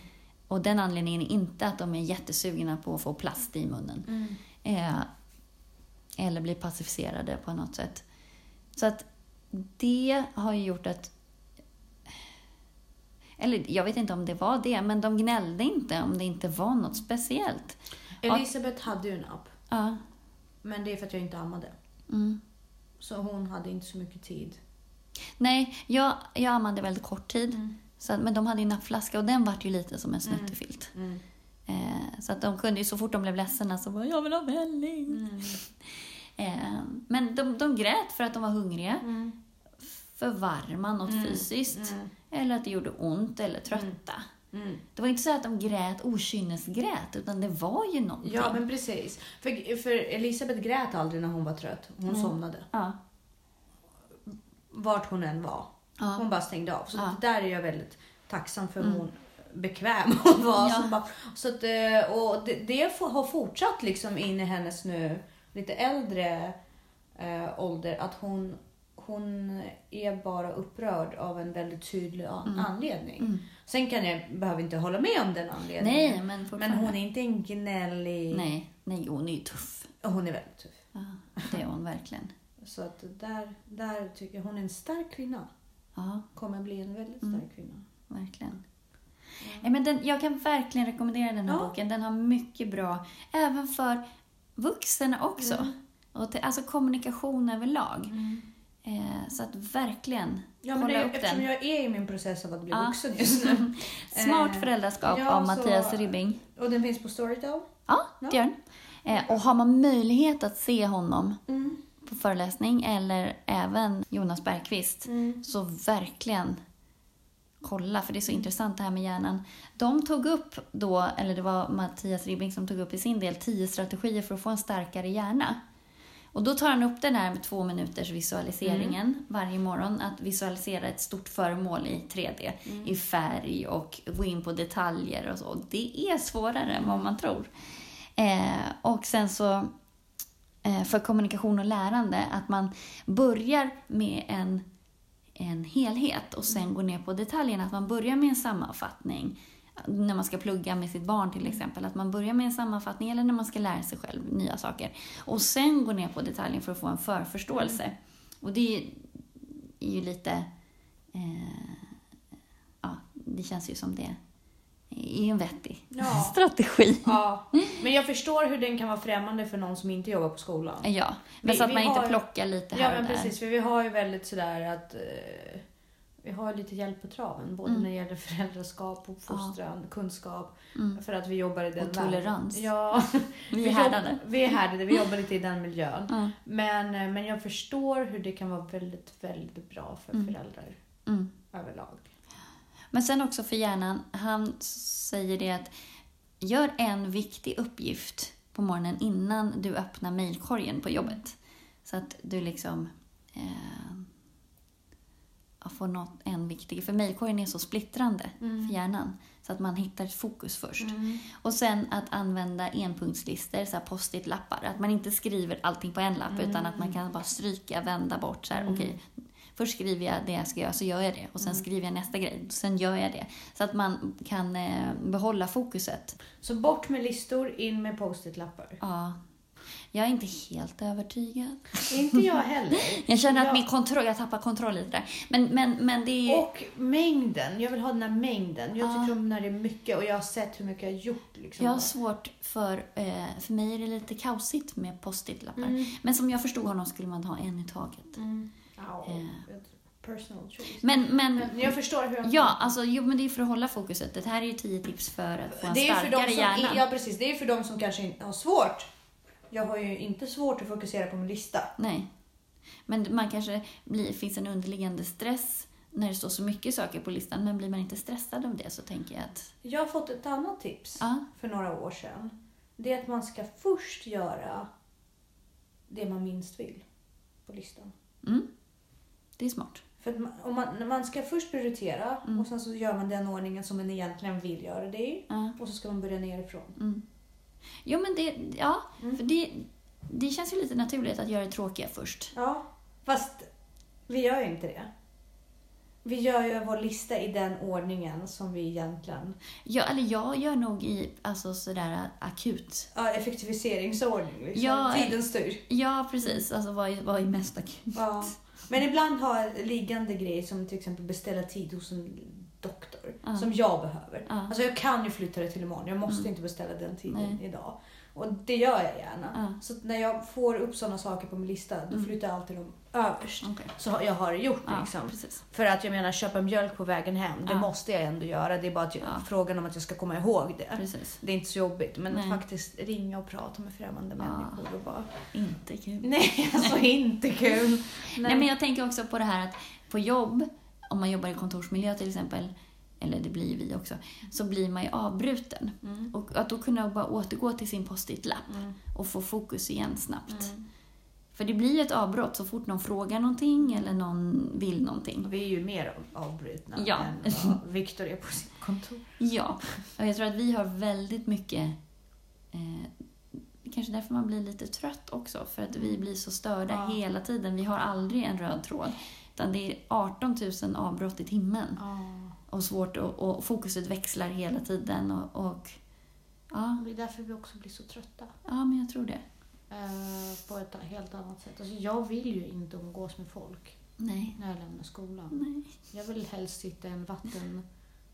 Och den anledningen är inte att de är jättesugna på att få plast i munnen. Mm. Eh, eller bli pacificerade på något sätt. Så att det har ju gjort att... Eller jag vet inte om det var det, men de gnällde inte om det inte var något speciellt. Elisabeth hade ju en app. Ja. Men det är för att jag inte ammade. Mm. Så hon hade inte så mycket tid. Nej, jag, jag ammade väldigt kort tid. Mm. Så, att- men de hade ju nappflaska och den vart ju lite som en snuttefilt. Mm. Eh, så att de kunde ju så fort de blev ledsna så bara jag vill ha välling. Mm. *laughs* Eh, men de, de grät för att de var hungriga. Mm. För varma, något Mm. fysiskt. Mm. Eller att det gjorde ont eller trötta. Mm. Det var inte så att de grät okynnesgrät utan det var ju någonting. Ja, men precis. För, för Elisabeth grät aldrig när hon var trött. Hon Mm. somnade. ja. Vart hon än var. Ja. Hon bara stängde av. Så Ja. där är jag väldigt tacksam för. Mm. Hon bekväm *laughs* hon var. Ja. Så bara, så att, eh, och det, det har fortsatt liksom in i hennes nu lite äldre eh, ålder. Att hon, hon är bara upprörd av en väldigt tydlig Mm. anledning. Mm. Sen kan jag, behöver inte hålla med om den anledningen. Nej, men Men hon är inte en gnällig... Nej, nej, hon är ju tuff. Hon är väldigt tuff. Ja, det är hon verkligen. Så att där, där tycker jag hon är en stark kvinna. Ja, Kommer bli en väldigt Mm. stark kvinna. verkligen. Nej, men den, jag kan verkligen rekommendera den här Ja. boken. Den har mycket bra, även för vuxna också. Mm. Och till, alltså kommunikation överlag. Eh, så att verkligen Ja, kolla det, upp eftersom den. jag är i min process av att bli Ja. vuxen just nu. *laughs* Smart Eh, föräldraskap ja, av så- Mattias Ribbing. Och den finns på Storytel. Ja, Ja. det gör den. Eh, och har man möjlighet att se honom Mm. På föreläsning eller även Jonas Bergqvist Mm. så verkligen kolla, för det är så intressant det här med hjärnan. De tog upp då, eller det var Mattias Ribbing som tog upp i sin del, tio strategier för att få en starkare hjärna. Och då tar han upp den här med två minuters visualiseringen varje morgon. Att visualisera ett stort föremål i 3D, i färg och gå in på detaljer och så. Det är svårare än vad man tror. Eh, och sen så Eh, för kommunikation och lärande, att man börjar med en, en helhet och sen går ner på detaljerna. Att man börjar med en sammanfattning när man ska plugga med sitt barn till exempel. Att man börjar med en sammanfattning eller när man ska lära sig själv nya saker. Och sen går ner på detaljen för att få en förförståelse. Och det är, är ju lite... Eh, ja, det känns ju som det är ju en vettig Ja. strategi. Ja, men jag förstår hur den kan vara främmande för någon som inte jobbar på skolan. Ja, men Vi- så att man inte har- plockar lite här Ja, och men där. precis. För vi har ju väldigt sådär att eh, vi har lite hjälp på traven. Både Mm. när det gäller föräldraskap, uppfostran, kunskap. Mm. För att vi jobbar i den Och världen. tolerans. Ja, *laughs* Vi är härdade. Vi är härdade. Vi jobbar lite i den miljön. Ja. Men, eh, men jag förstår hur det kan vara väldigt, väldigt bra för Mm. föräldrar Mm. överlag. Men sen också för hjärnan, han säger det att gör en viktig uppgift på morgonen innan du öppnar mejlkorgen på jobbet. Så att du liksom eh, får något, en viktig... För mejlkorgen är så splittrande Mm. för hjärnan. Så att man hittar ett fokus först. Mm. Och sen att använda enpunktslistor, post-it-lappar. Att man inte skriver allting på en lapp utan att man kan bara stryka, vända bort. Så här, Mm. Först skriver jag det jag ska göra, så gör jag det. Och sen Mm. skriver jag nästa grej, sen gör jag det. Så att man kan eh, behålla fokuset. Så bort med listor, in med post-it-lappar. Ja. Jag är inte helt övertygad. Inte jag *laughs* heller. Jag känner att Ja. min kontroll, jag tappar kontroll lite där. Men, men, men det är... Och mängden. Jag vill ha den här mängden. Jag Ja. tycker om när det är mycket och jag har sett hur mycket jag har gjort. Liksom. Jag har svårt för, eh, för mig är det lite kaosigt med post-it-lappar. Mm. Men som jag förstod honom skulle man ha en i taget. Mm. Ja, Eh. Personal choice. Men, men, Men jag förstår hur han ja, alltså, jo, men det är för att hålla fokuset. Det här är ju tio tips för att få en det är för starkare som, hjärna. Ja, precis. Det är för de som kanske har svårt. Jag har ju inte svårt att fokusera på min lista. Nej. Men man kanske blir, finns en underliggande stress när det står så mycket saker på listan. Men blir man inte stressad av det så tänker jag att... Jag har fått ett annat tips Ja, för några år sedan. Det är att man ska först göra det man minst vill på listan. mm, det är smart. För man, om man, man ska först prioritera Mm. och sen så gör man den ordningen som man egentligen vill göra det i. Ja, Och så ska man börja nerifrån. mm. Jo, men det... Ja, Mm. för det, det känns ju lite naturligt att göra det tråkiga först. Ja, fast vi gör ju inte det. Vi gör ju vår lista i den ordningen som vi egentligen... Ja, eller jag gör nog i alltså sådär akut. Ja, effektiviseringsordning. Liksom. Ja, Tiden styr. Ja, precis. Alltså vad är, vad är mest akut? Ja. Men ibland har liggande grejer som till exempel beställa tid hos en doktor Ja. som jag behöver. Ja. Alltså jag kan ju flytta det till imorgon. Jag måste Mm. inte beställa den tiden Nej. idag. Och det gör jag gärna. Så när jag får upp sådana saker på min lista, då Mm. flyttar jag alltid dem överst. Okej. Så jag har det gjort Ja, liksom. precis. För att jag menar, köpa mjölk på vägen hem, det Ja. måste jag ändå göra. Det är bara jag, Ja. frågan om att jag ska komma ihåg det. precis. Det är inte så jobbigt. Men Nej. att faktiskt ringa och prata med främmande människor och bara... Inte kul. Nej, *laughs* alltså inte kul. Nej. Nej, men jag tänker också på det här att på jobb, om man jobbar i kontorsmiljö till exempel, eller det blir vi också, så blir man ju avbruten. Mm. Och att då kunna bara återgå till sin post-it-lapp Mm. och få fokus igen snabbt. Mm. För det blir ju ett avbrott så fort någon frågar någonting eller någon vill någonting. Vi är ju mer av- avbrutna Ja. än vad *laughs* Viktor är på sitt kontor. Ja, och jag tror att vi har väldigt mycket... Eh, kanske därför man blir lite trött också, för att vi blir så störda Ja. hela tiden. Vi har aldrig en röd tråd. Utan det är 18 000 avbrott i timmen. Och svårt och, och fokuset växlar hela tiden. Och, och ja, Det är därför vi också blir så trötta. ja, men jag tror det. Eh, på ett helt annat sätt. Alltså, jag vill ju inte umgås med folk Nej. när jag lämnar skolan. Nej. Jag vill helst sitta i en vatten,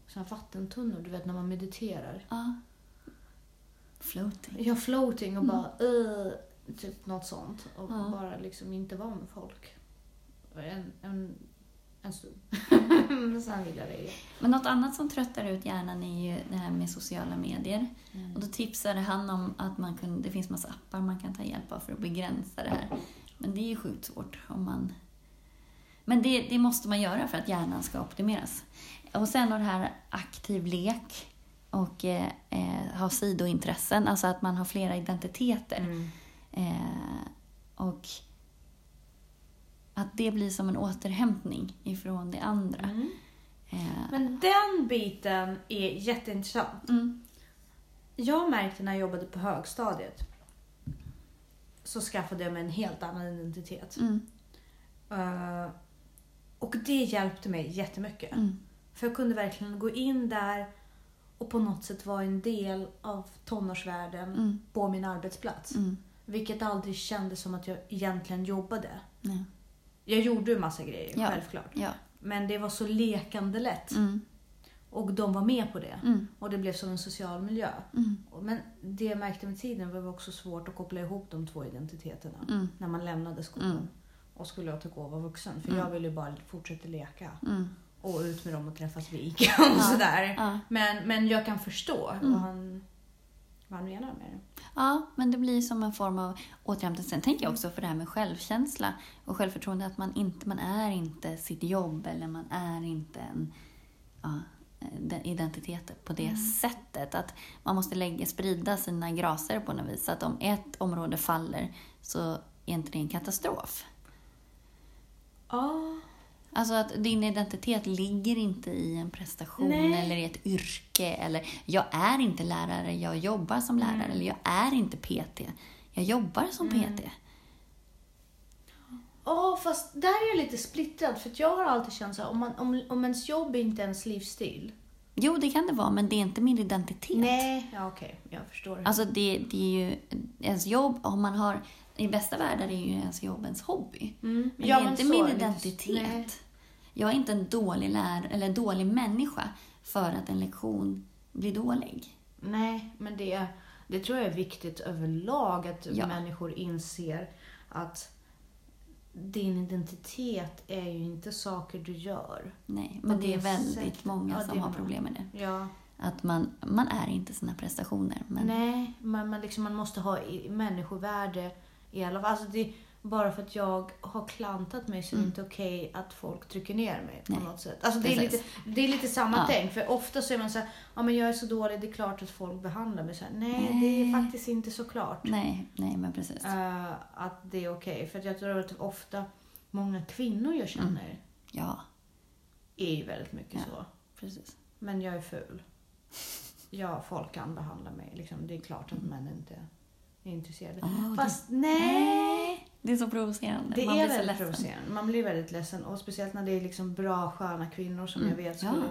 sån vattentunnor, du vet när man mediterar. Ja. Floating. Jag floating och bara uh, typ något sånt. Och Ja. bara liksom inte vara med folk. En, en, en stund. Sen vill jag det. Men något annat som tröttar ut hjärnan är ju det här med sociala medier. Mm. Och då tipsade han om att man kunde, det finns massa appar man kan ta hjälp av för att begränsa det här. Men det är ju sjukt svårt om man... Men det, det måste man göra för att hjärnan ska optimeras. Och sen har det här aktiv lek och eh, eh, ha sidointressen, alltså att man har flera identiteter. Mm. Eh, och att det blir som en återhämtning ifrån det andra. Mm. Eh, Men den biten är jätteintressant. mm, Jag märkte när jag jobbade på högstadiet så skaffade jag mig en helt annan identitet. mm, Eh, och det hjälpte mig jättemycket. mm, För jag kunde verkligen gå in där och på något sätt vara en del av tonårsvärlden mm, på min arbetsplats. mm. Vilket aldrig kändes som att jag egentligen jobbade. Nej. Jag gjorde ju massa grejer, Ja. självklart. Ja. Men det var så lekande lätt. Mm, Och de var med på det. mm, Och det blev som en social miljö. mm, Men det jag märkte med tiden var också svårt att koppla ihop de två identiteterna. mm, När man lämnade skolan Mm. och skulle återgå och vara vuxen. För Mm. jag ville ju bara fortsätta leka. Och ut med dem och träffas vid Ica och Ja. sådär. Ja. Men, men jag kan förstå vad, han, vad han menar med det. ja, men det blir som en form av återhämtning. Sen tänker jag också för det här med självkänsla och självförtroende, att man inte man är inte sitt jobb eller man är inte en ja, den identiteten på det Mm. sättet. Att man måste lägga, sprida sina graser på något vis. Så att om ett område faller så är inte det en katastrof. Ja. Alltså att din identitet ligger inte i en prestation Nej. eller i ett yrke. Eller jag är inte lärare, jag jobbar som lärare. Mm. Eller jag är inte PT, jag jobbar som Mm. PT. Ja, fast där är jag lite splittrad. För jag har alltid känt så här, om, man, om, om ens jobb inte är ens livsstil. Jo, det kan det vara, men det är inte min identitet. Nej. Ja, okej. Jag förstår. Alltså det, det är ju ens jobb, om man har... I bästa världar är ju ens jobb ens hobby. Mm. Men Ja, det är men inte min identitet. Nej. Jag är inte en dålig lärare eller en dålig människa för att en lektion blir dålig. Nej, men det, det tror jag är viktigt överlag att Ja. människor inser att din identitet är ju inte saker du gör. Nej, men det är väldigt sättet. många Ja, som det har problem med det. Ja. Att man, man är inte sina prestationer. Men, Nej, men man, liksom, man måste ha i- människovärde i alla fall. Alltså det, bara för att jag har klantat mig så är det Mm. inte okej att folk trycker ner mig på Nej, något sätt. Alltså det, är lite, det är lite samma Ja. tänk. För ofta så är man så här, ja men jag är så dålig, det är klart att folk behandlar mig så här. Nej, det är Nej. faktiskt inte så klart. nej, nej, men precis. eh, att det är okej. För att jag tror att ofta många kvinnor jag känner Ja, är ju väldigt mycket Ja. så. precis. Men jag är ful. Ja, folk kan behandla mig. Liksom, det är klart att män inte är intresserade. Åh, Fast det, nej! det är så provocerande. Det man är blir väldigt ledsen. provocerande. Man blir väldigt ledsen. Och speciellt när det är liksom bra, sköna kvinnor som Mm, jag vet ja. skulle...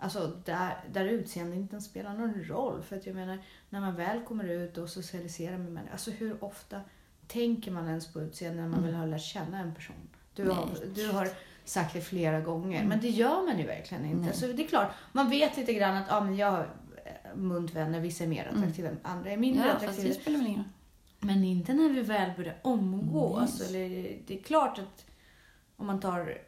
Alltså där, där utseende inte spelar någon roll. För att jag menar, när man väl kommer ut och socialiserar med människor. Alltså hur ofta tänker man ens på utseende när man Mm. väl har lärt känna en person? Du har, du har sagt det flera gånger, men det gör man ju verkligen inte. Nej. Så det är klart, man vet lite grann att ja, men jag har eh, muntvänner, vissa är mer attraktiva, andra är mindre Ja, fast attraktiva. det spelar väl ingen roll. Men inte när vi väl börjar umgås. Nej. Eller, det är klart att om man tar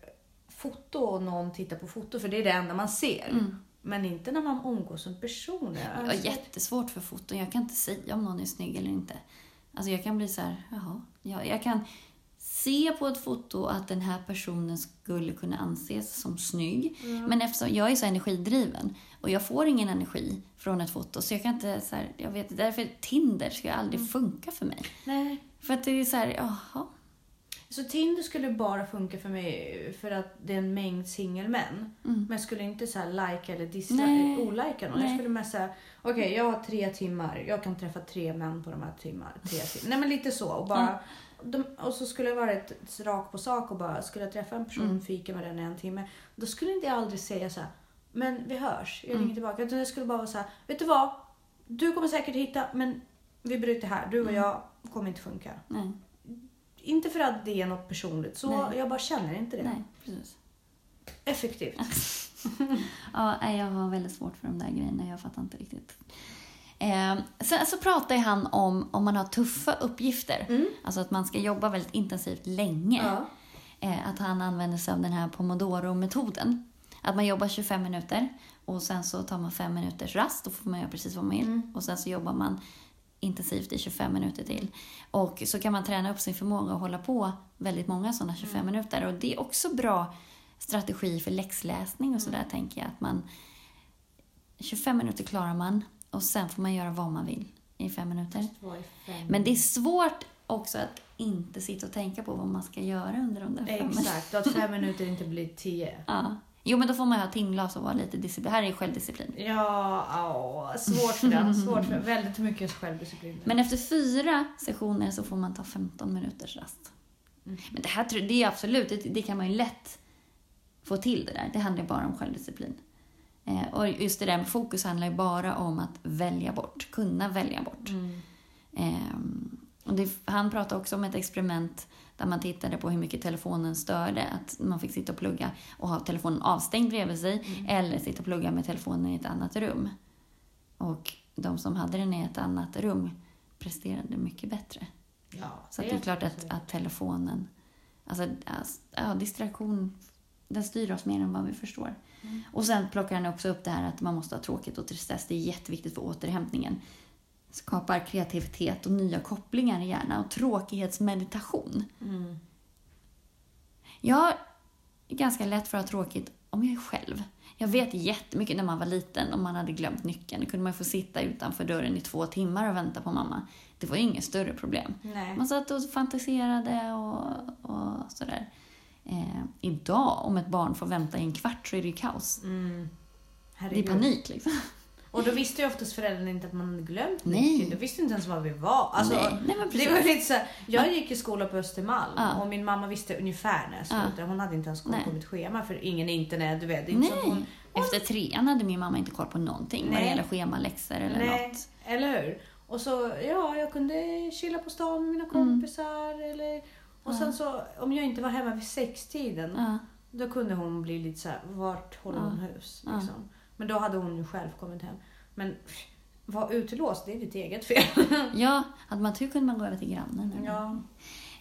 foto och någon tittar på foto, för det är det enda man ser. Mm. Men inte när man umgås som personer. Jag har jättesvårt för foton. Jag kan inte säga om någon är snygg eller inte. Alltså jag kan bli så här, jaha. Jag, jag kan se på ett foto att den här personen skulle kunna anses som snygg. Men eftersom jag är så energidriven och jag får ingen energi från ett foto så jag kan inte så här, jag vet därför Tinder ska aldrig funka för mig. Nej. För att det är så här, jaha. Så Tinder skulle bara funka för mig för att det är en mängd singelmän. Men jag skulle inte så här like eller dislike, olika någon. Jag Nej. skulle mest säga, okej jag har tre timmar, jag kan träffa tre män på de här timmar, tre timmar. Nej men lite så. Och, bara, de, och så skulle jag vara ett, ett rak på sak och bara, skulle jag träffa en person, Mm. fika med den i en timme. Då skulle inte jag aldrig säga så här, men vi hörs, jag Mm. ringer tillbaka. Utan jag skulle bara vara så här, vet du vad? Du kommer säkert hitta, men vi bryter här. Du Mm. och jag kommer inte funka. Nej, Inte för att det är något personligt, så Nej. jag bara känner inte det. nej, precis. Effektivt. *laughs* Ja, jag har väldigt svårt för de där grejerna. Jag fattar inte riktigt. Eh, sen så pratar ju han om om man har tuffa uppgifter. Mm. Alltså att man ska jobba väldigt intensivt länge. Ja. Eh, att han använder sig av den här pomodoro-metoden. Att man jobbar 25 minuter och sen så tar man 5 minuters rast. Då får man göra precis vad man vill. Mm. Och sen så jobbar man intensivt i 25 minuter till. Och så kan man träna upp sin förmåga och hålla på väldigt många sådana 25 minuter. Och det är också bra strategi för läxläsning och sådär tänker jag. Att man 25 minuter klarar man och sen får man göra vad man vill i fem minuter. Men det är svårt också att inte sitta och tänka på vad man ska göra under de där fem minuterna. Exakt, att fem *laughs* minuter inte blir tio. Ja. Jo, men då får man ha timglas och vara lite disciplin. Här är självdisciplin. Ja, åh, svårt för den. Svårt för väldigt mycket självdisciplin. Men efter fyra sessioner så får man ta 15 minuters rast. Men det här det är absolut, det, det kan man ju lätt få till det där. Det handlar ju bara om självdisciplin. Eh, och just det där med fokus handlar ju bara om att välja bort, kunna välja bort. Mm. Ehm, och det, han pratade också om ett experiment där man tittade på hur mycket telefonen störde. Att man fick sitta och plugga och ha telefonen avstängd bredvid sig eller sitta och plugga med telefonen i ett annat rum. Och de som hade den i ett annat rum presterade mycket bättre. Ja, Så att det är klart att, att telefonen, alltså alltså, ja, distraktion, den styr oss mer än vad vi förstår. Och sen plockar han också upp det här att man måste ha tråkigt och tristess. Det är jätteviktigt för återhämtningen. Skapar kreativitet och nya kopplingar i hjärnan och tråkighetsmeditation. Mm. Jag har ganska lätt för att ha tråkigt om jag är själv. Jag vet jättemycket när man var liten om man hade glömt nyckeln. Då kunde man få sitta utanför dörren i två timmar och vänta på mamma. Det var ju inget större problem. Nej. Man satt och fantiserade och, och sådär. Eh, idag, om ett barn får vänta i en kvart så är det ju kaos. Mm. Det är panik liksom. Och då visste ju oftast föräldrarna inte att man hade glömt Nej. nyckeln. De visste inte ens var vi var. Alltså, Nej, nej, men det var lite så här, jag gick i skola på Östermalm Ja. och min mamma visste ungefär när jag slutade. Hon hade inte ens koll Nej. på mitt schema för ingen internet, du vet. Inte Nej. hon, Efter trean hade min mamma inte koll på någonting vad det Nej. gäller schemaläxor eller Nej, något. eller hur? Och så, ja, jag kunde chilla på stan med mina kompisar. Eller, och sen så, om jag inte var hemma vid sextiden, Ja. då kunde hon bli lite så här, vart håller hon hus? Liksom. Men då hade hon ju själv kommit hem. Men var utelåst, det är ditt eget fel. *laughs* ja, hade man tur kunde man gå över till grannen. ja.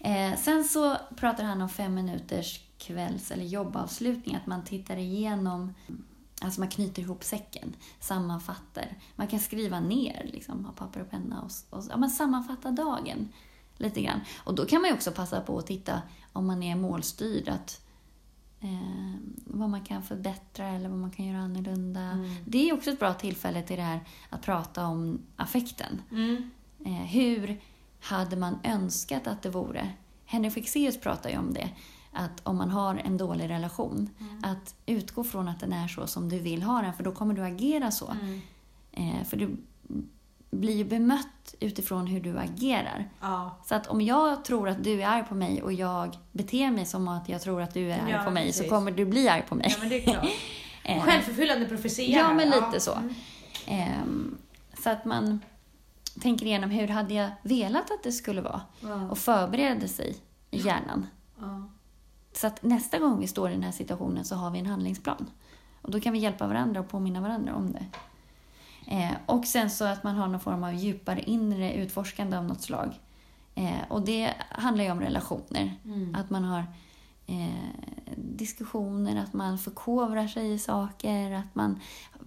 Eh, sen så pratar han om fem minuters kvälls eller jobbavslutning. Att man tittar igenom, alltså man knyter ihop säcken, sammanfattar. Man kan skriva ner, liksom, ha papper och penna och, och ja, sammanfatta dagen lite grann. Och då kan man ju också passa på att titta om man är målstyrd, att eh, vad man kan förbättra eller vad man kan göra annorlunda. Mm. Det är också ett bra tillfälle till det här att prata om affekten. Mm. Eh, hur hade man önskat att det vore? Henrik Fexeus pratar ju om det. Att om man har en dålig relation, att utgå från att den är så som du vill ha den, för då kommer du agera så. Mm. Eh, för du blir ju bemött utifrån hur du agerar. Ja. Så att om jag tror att du är arg på mig och jag beter mig som att jag tror att du är arg Ja, på mig så precis. kommer du bli arg på mig. ja, men det är klart. *laughs* Eh, Självförfyllande profetia. Ja, men lite så. Mm. Ehm, så att man tänker igenom hur hade jag velat att det skulle vara Ja. och förbereder sig i hjärnan. Ja. Så att nästa gång vi står i den här situationen så har vi en handlingsplan. Och då kan vi hjälpa varandra och påminna varandra om det. Eh, och sen så att man har någon form av djupare inre utforskande av något slag. Eh, och det handlar ju om relationer. Mm. Att man har eh, diskussioner, att man förkovrar sig i saker, att man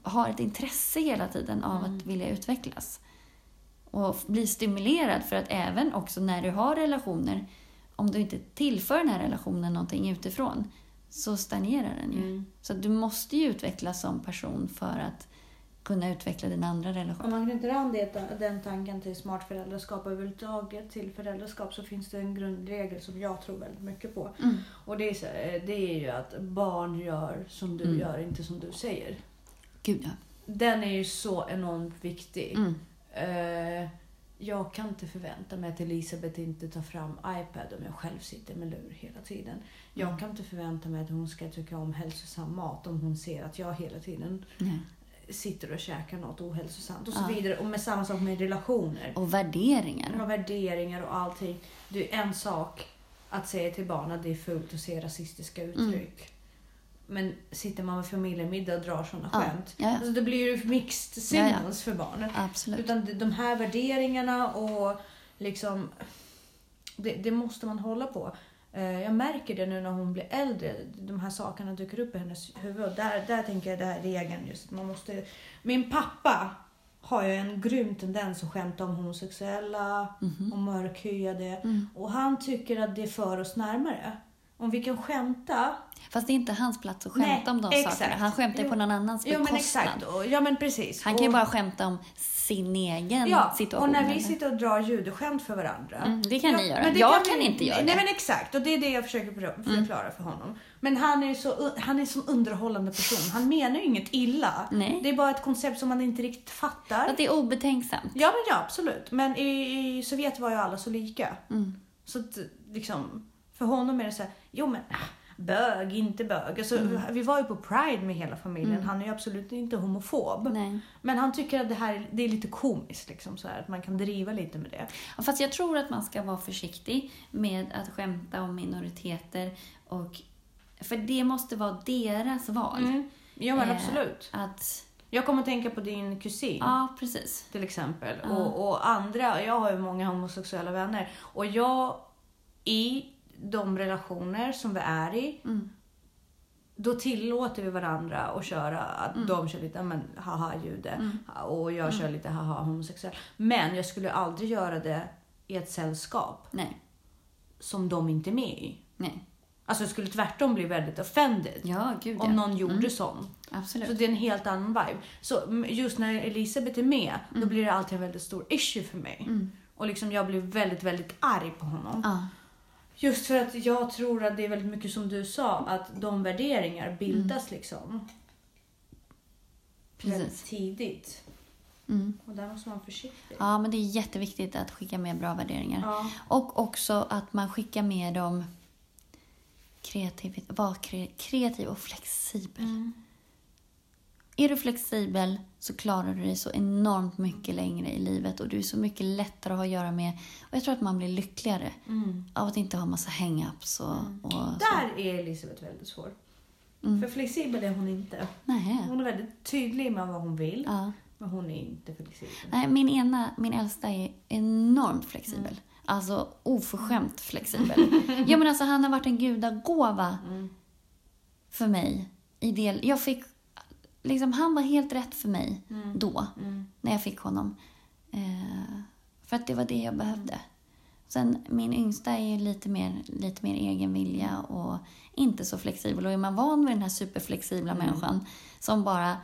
har ett intresse hela tiden av Mm. att vilja utvecklas. Och bli stimulerad för att även också när du har relationer, om du inte tillför den här relationen någonting utifrån, så stagnerar den ju. Mm. Så du måste ju utvecklas som person för att kunna utveckla din andra Om relation. man knyter an det, den tanken till smart föräldraskap överhuvudtaget till föräldraskap så finns det en grundregel som jag tror väldigt mycket på. Mm. Och det är, så, det är ju att barn gör som du Mm. gör, inte som du säger. Gud ja. Den är ju så enormt viktig. Mm. Eh, jag kan inte förvänta mig att Elisabeth inte tar fram iPad om jag själv sitter med lur hela tiden. Jag Mm. kan inte förvänta mig att hon ska tycka om hälsosam mat om hon ser att jag hela tiden Nej. Sitter och käkar något ohälsosamt och så Ja. vidare. Och med samma sak med relationer. Och värderingar. Och värderingar och allting. Det är en sak att säga till barn att det är fult att se rasistiska Mm. uttryck. Men sitter man med familjemiddag och drar sådana Ja, skämt. ja, ja. Alltså det blir ju mixed signals för barnen. Absolut. Utan de- de här värderingarna och liksom... Det, det måste man hålla på. Eh, Jag märker det nu när hon blir äldre. De här sakerna dyker upp i hennes huvud. Och där, där tänker jag det här regeln just. Man måste... Min pappa har ju en grym tendens att skämta om homosexuella Mhm. och mörkhyade. Mm. Och han tycker att det för oss närmare. Om vi kan skämta Fast det är inte hans plats att skämta Nej, om de exakt. sakerna. Han skämtar ju på Jo. någon annans Jo bekostnad. men exakt. Ja men precis. Han kan ju Och- bara skämta om sin egen Ja, situation. och när vi eller? sitter och drar judeskämt för varandra. Mm, det kan ja, ni göra. Jag vi- kan inte göra Nej det. Mm. men exakt, och det är det jag försöker för- förklara för honom. Men han är så han är som underhållande person. Han menar ju inget illa. Nej. Det är bara ett koncept som man inte riktigt fattar. Att det är obetänksamt. Ja men ja, absolut. Men i, i Sovjet var ju alla så lika. Mm. Så att, liksom, för honom är det så här, jo men bög, inte bög. Alltså, Mm. Vi var ju på Pride med hela familjen. Han är ju absolut inte homofob. Nej. Men han tycker att det här det är lite komiskt, liksom, så här, att man kan driva lite med det. Ja, Fast jag tror att man ska vara försiktig med att skämta om minoriteter. Och, för det måste vara deras val. Mm. Ja men Eh, absolut. Att, Jag kommer att tänka på din kusin ja, precis. till exempel. Ja. Och, och andra, jag har ju många homosexuella vänner. Och jag, i de relationer som vi är i, Mm. då tillåter vi varandra att köra, att de kör lite, ja, men haha jude Mm. och jag kör lite haha homosexuell. Men jag skulle aldrig göra det i ett sällskap Nej. som de inte är med i. Nej. Alltså jag skulle tvärtom bli väldigt offended Ja, gud ja. om någon gjorde Mm. sån. Absolut. Så det är en helt annan vibe. Så mm, just när Elisabeth är med, då blir det alltid en väldigt stor issue för mig. Mm. Och liksom jag blir väldigt, väldigt arg på honom. Ja. Just för att jag tror att det är väldigt mycket som du sa, att de värderingar bildas liksom. Väldigt Precis. tidigt. Mm. Och där måste man vara försiktig. ja, men det är jätteviktigt att skicka med bra värderingar. Ja. Och också att man skickar med dem kreativ, var kre, kreativ och flexibel. Mm. Är du flexibel så klarar du dig så enormt mycket längre i livet och du är så mycket lättare att ha att göra med. Och jag tror att man blir lyckligare Mm. av att inte ha massa hang-ups och, och så. Där är Elisabeth väldigt svår. Mm. För flexibel är hon inte. Nej. Hon är väldigt tydlig med vad hon vill, Ja. men hon är inte flexibel. Nej, min ena, min äldsta är enormt flexibel. Alltså oförskämt flexibel. ja, men alltså, han har varit en gudagåva Mm. för mig. I del, jag fick, liksom, han var helt rätt för mig Mm. då, Mm. när jag fick honom. Eh, för att det var det jag behövde. Sen min yngsta är ju lite mer, lite mer egen vilja och inte så flexibel. Och är man van vid den här superflexibla Mm. människan som bara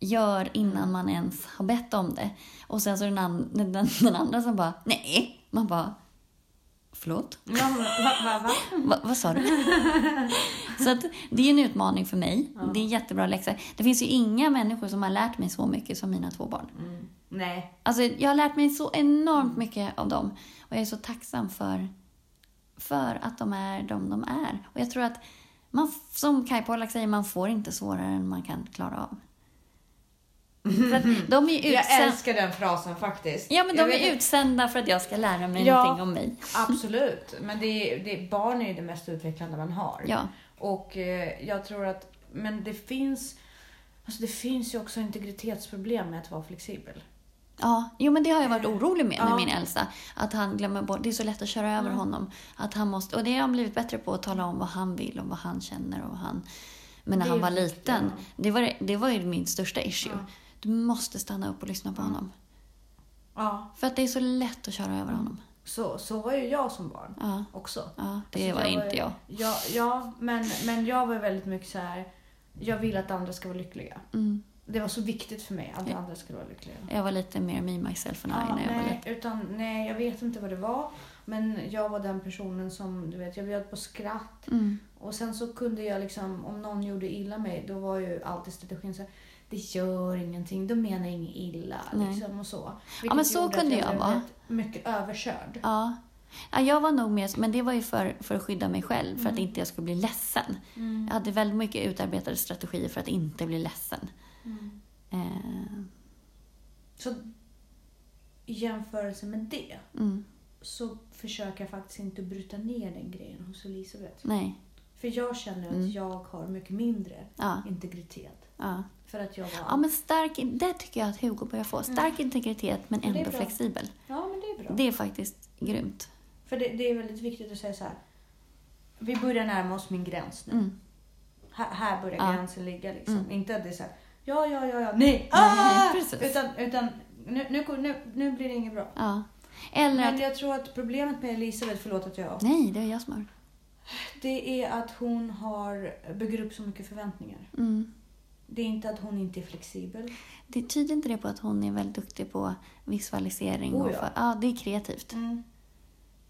gör innan man ens har bett om det. Och sen så den, an- den, den andra som bara, nej. Man bara, förlåt? Ja, va, va, va? Va, vad sa du? *laughs* så att det är en utmaning för mig. Ja. Det är jättebra läxa. Det finns ju inga människor som har lärt mig så mycket som mina två barn. Mm. Nej. Alltså, jag har lärt mig så enormt mycket av dem. Och jag är så tacksam för, för att de är de de är. Och jag tror att, man, som Kai Pollak säger, man får inte svårare än man kan klara av. För att *laughs* de är Jag utsända, älskar den frasen faktiskt. ja, men Jag de är utsända för att jag ska lära mig Ja. någonting om mig. *laughs* Absolut, men det är, det, barn är ju det mest utvecklande man har. Ja. Och eh, jag tror att, men det finns, alltså det finns ju också integritetsproblem med att vara flexibel. Ja, jo men det har jag varit orolig med med Ja. min äldsta. Att han glömmer bort, det är så lätt att köra över honom. Att han måste, och det har han blivit bättre på, att tala om vad han vill och vad han känner och vad han... Men när han var viktigt, liten, ja. det var, det var ju min största issue. Ja. Du måste stanna upp och lyssna på honom. Ja. För att det är så lätt att köra över honom. Så, så var ju jag som barn Ja, också. ja det Alltså, var jag inte jag. Ja, ja men, men jag var väldigt mycket så här. jag vill att andra ska vara lyckliga. Mm. Det var så viktigt för mig att Ja. andra skulle vara lyckliga. Jag var lite mer me, myself and I Ja, när jag var nej, liten. utan, nej, jag vet inte vad det var. Men jag var den personen som, du vet, jag bjöd på skratt. Mm. Och sen så kunde jag liksom, om någon gjorde illa mig, då var ju alltid strategin så här, det gör ingenting, de menar inget illa. Nej. Liksom, och så. men så att kunde jag blev vara. Mycket överkörd. Ja. ja, jag var nog mer, men det var ju för, för att skydda mig själv, för att Mm. inte jag skulle bli ledsen. Mm. Jag hade väldigt mycket utarbetade strategier för att inte bli ledsen. Mm. Eh, Så i jämförelse med det mm, så försöker jag faktiskt inte bryta ner den grejen hos Elisabeth. nej, För jag känner att Mm. jag har mycket mindre ja, integritet. ja. För att jag var... Ja, men stark, det tycker jag att Hugo börjar få. Stark integritet, men Mm. Det är ändå flexibel. Ja, men det är bra. Det är faktiskt grymt. För det, det är väldigt viktigt att säga så här. Vi börjar närma oss min gräns nu. Mm. Här, här börjar Ja. gränsen ligga. Liksom. Mm. Inte att det är så här, ja, ja, ja, ja, nej, ah! precis. Utan, utan nu, nu, nu, nu blir det inget bra. Ja. Eller Men att... jag tror att problemet med Elisabeth, förlåt att jag... Nej, det är jag som har. Det är att hon har, bygger upp så mycket förväntningar. Mm. Det är inte att hon inte är flexibel. Det tyder inte det på att hon är väldigt duktig på visualisering? Oh, och ja. för, ja, det är kreativt. Mm.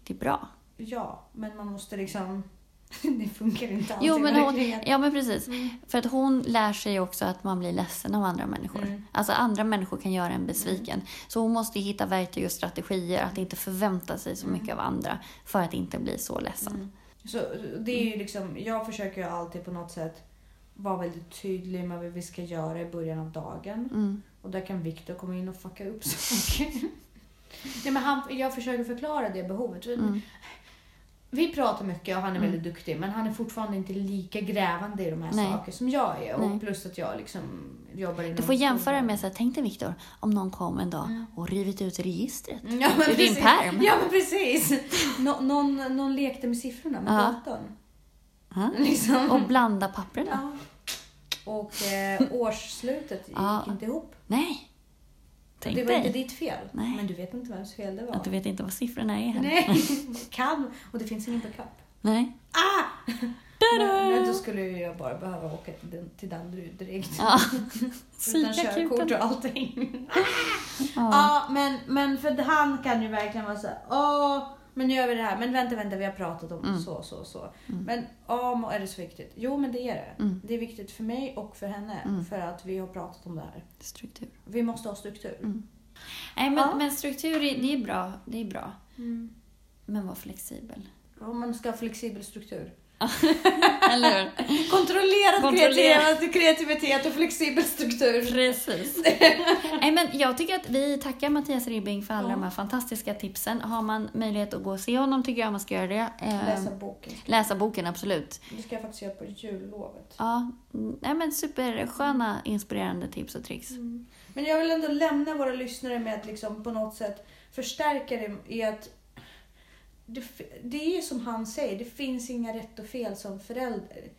Det är bra. Ja, men man måste liksom... *laughs* det funkar inte alltid Jo, men hon, ja, men precis. Mm. För att hon lär sig också att man blir ledsen av andra människor. Mm. Alltså andra människor kan göra en besviken. Så hon måste hitta verktyg och strategier att inte förvänta sig så mycket av andra för att inte bli så ledsen. Mm. Så det är liksom, jag försöker ju alltid på något sätt vara väldigt tydlig med vad vi ska göra i början av dagen. Mm. Och där kan Viktor komma in och fucka upp *laughs* saker. Nej, men han, jag försöker förklara det behovet. Mm. Vi pratar mycket och han är Mm. väldigt duktig men han är fortfarande inte lika grävande i de här Nej. sakerna som jag är. Och Nej. plus att jag liksom jobbar inom Du får jämföra med, så här, tänk dig Viktor, om någon kom en dag Mm. och rivit ut registret. Ja, Ur din pärm. Ja men precis. Nå, någon, någon lekte med siffrorna med datorn. *laughs* Liksom. Och blanda papperna. Ja. Och eh, *laughs* årsslutet gick Ja. inte ihop. Nej. Tänk det var inte dig. ditt fel. Nej. Men du vet inte vems fel det var. Att du vet inte vad siffrorna är heller. Nej, *laughs* kan. Och det finns ingen backup. Nej. Ah! Men, men då skulle ju jag bara behöva åka till, den, till Danderyd direkt. Ja. Utan körkort och allting. Ja. Ja, men, men för han kan ju verkligen vara så här, åh, men nu gör vi det här. Men vänta, vänta, vi har pratat om Mm. så, så, så. Mm. Men, ja, men är det så viktigt? Jo, men det är det. Mm. Det är viktigt för mig och för henne. Mm. För att vi har pratat om det här. Struktur. Vi måste ha struktur. Mm. Nej, men, Ja. men struktur, det är bra. Det är bra. Mm. Men var flexibel. Om man ska ha flexibel struktur. *laughs* Eller hur? Kontrollerad Kontrollera. kreativitet, och flexibel struktur. Precis. *laughs* Nej, men jag tycker att vi tackar Mattias Ribbing för alla Ja. de här fantastiska tipsen. Har man möjlighet att gå och se honom tycker jag man ska göra det. Eh, Läsa boken. läsa boken, absolut. Det ska jag faktiskt göra på jullovet. Ja, mm, nej, men supersköna, inspirerande tips och tricks. Men jag vill ändå lämna våra lyssnare med att liksom på något sätt förstärka det i att det, det är som han säger, det finns inga rätt och fel som förälder.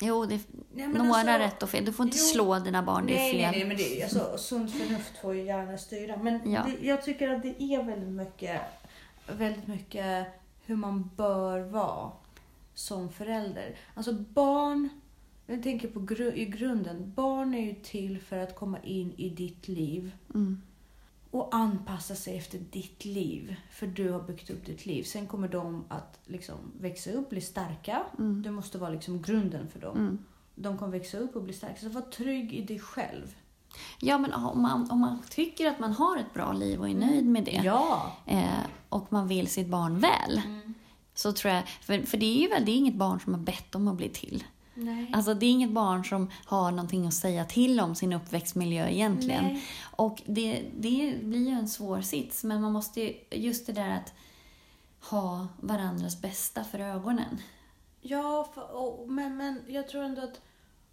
Jo, det Nej, några alltså- rätt och fel. Du får inte Jo. slå dina barn, det är fel. nej, nej, men det alltså, sunt förnuft får ju gärna styra. Men Ja. det, jag tycker att det är väldigt mycket, väldigt mycket hur man bör vara som förälder. Alltså barn, jag tänker på gru, i grunden, barn är ju till för att komma in i ditt liv Mm. Och anpassa sig efter ditt liv. För du har byggt upp ditt liv. Sen kommer de att liksom växa upp, bli starka. Mm. Du måste vara liksom grunden för dem. Mm. De kommer växa upp och bli starka. Så var trygg i dig själv. Ja, men om man, om man tycker att man har ett bra liv och är nöjd med det Ja! eh, och man vill sitt barn väl, så tror jag... För, för det är ju väl det är inget barn som har bett om att bli till. Nej. Alltså det är inget barn som har någonting att säga till om sin uppväxtmiljö egentligen. Nej. Och det, det blir ju en svår sits, men man måste ju, just det där att ha varandras bästa för ögonen. Ja, för, och, men, men jag tror ändå att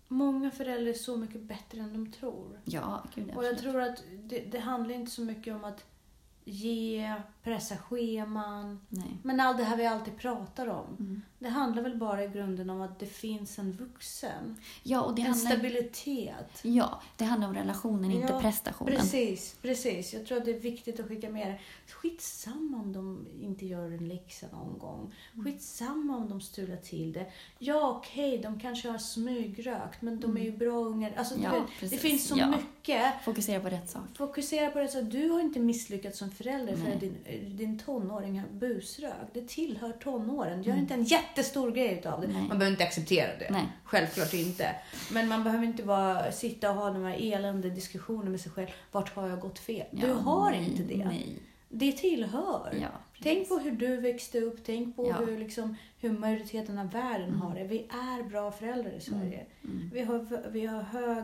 många föräldrar är så mycket bättre än de tror. Ja, gud Och jag absolut. tror att det, det handlar inte så mycket om att ge, pressa scheman. Nej. Men allt det här vi alltid pratar om. Mm. Det handlar väl bara i grunden om att det finns en vuxen. Ja, och det en handlar, stabilitet. ja, det handlar om relationen, inte Ja, prestationen. Precis, precis. Jag tror att det är viktigt att skicka med det. Skitsamma om de inte gör en läxa någon gång. Mm. Skitsamma om de strular till det. Ja, okej, de kanske har smygrökt, men de är ju bra ungar. Alltså, Mm. Ja, det precis. finns så Ja. mycket. Fokusera på rätt sak. Fokusera på det så att du har inte misslyckats som förälder för Nej. att din, din tonåring har busrök. Det tillhör tonåren. Gör Mm. inte en jättestor grej utav det. Nej. Man behöver inte acceptera det. Nej. Självklart inte. Men man behöver inte bara sitta och ha de här elände diskussioner med sig själv. Vart har jag gått fel? du Ja, har nej, inte det. Nej. Det tillhör. Ja, Tänk på hur du växte upp. Tänk på Ja. hur, liksom, hur majoriteten av världen har det. Vi är bra föräldrar i Sverige. Mm. Vi, har, vi har hög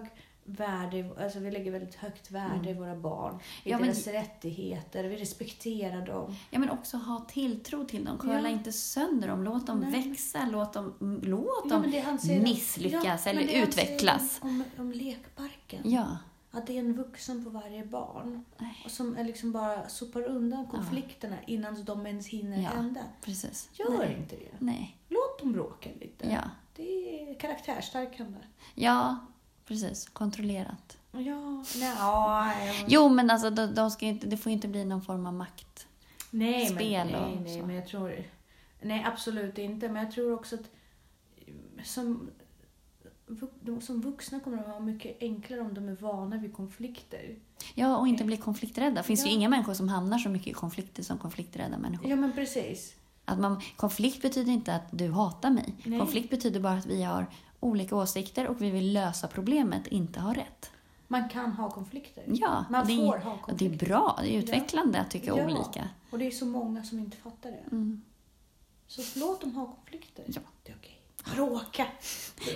värde, alltså vi lägger väldigt högt värde i våra barn. I Mm. Ja, men- deras rättigheter. Vi respekterar dem. Ja, men också ha tilltro till dem. Curla Ja. inte sönder dem. Låt dem Nej. växa. Låt dem, låt Ja, dem men misslyckas Ja, men eller utvecklas. Om, om, om lekparken. Ja. Att det är en vuxen på varje barn. Nej. Och som är liksom bara sopar undan konflikterna innan de ens hinner Ja. hända. Precis. Gör Nej. inte det. Nej. Låt dem bråka lite. Ja. Det är karaktärsstärkande. Ja, precis. Kontrollerat. Ja, nej, ja, Jo, men alltså de, de ska inte, det får ju inte bli någon form av makt. nej, spel men, nej, och nej, så. men jag tror... Nej, absolut inte. Men jag tror också att som, som vuxna kommer de ha mycket enklare om de är vana vid konflikter. Ja, och inte bli konflikträdda. Det finns ju Ja. inga människor som hamnar så mycket i konflikter som konflikträdda människor. Ja, men precis. Att man, konflikt betyder inte att du hatar mig. Nej. Konflikt betyder bara att vi har olika åsikter och vi vill lösa problemet, inte ha rätt. Man kan ha konflikter. Ja, Man det, får ha och det är konflikter. bra. Det är utvecklande att tycka Ja. olika. Och det är så många som inte fattar det. Mm. Så låt dem ha konflikter. Ja. Det är okej. Bråka.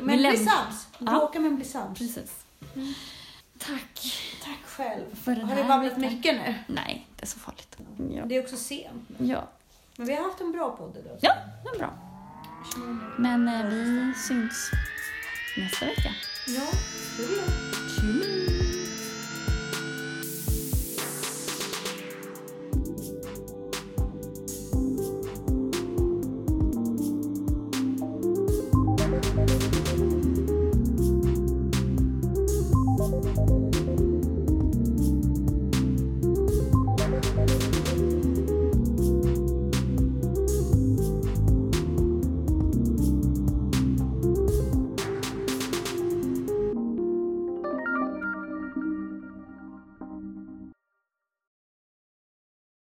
Men bli sams. Ja. Bråka men bli sams. Precis. Tack. Tack själv. För den har här babblat mycket nu? Nej, det är så farligt. Ja. Det är också sent. Ja, Men vi har haft en bra podd idag. ja det är bra. Men eh, vi syns nästa vecka. Ja, det gör vi.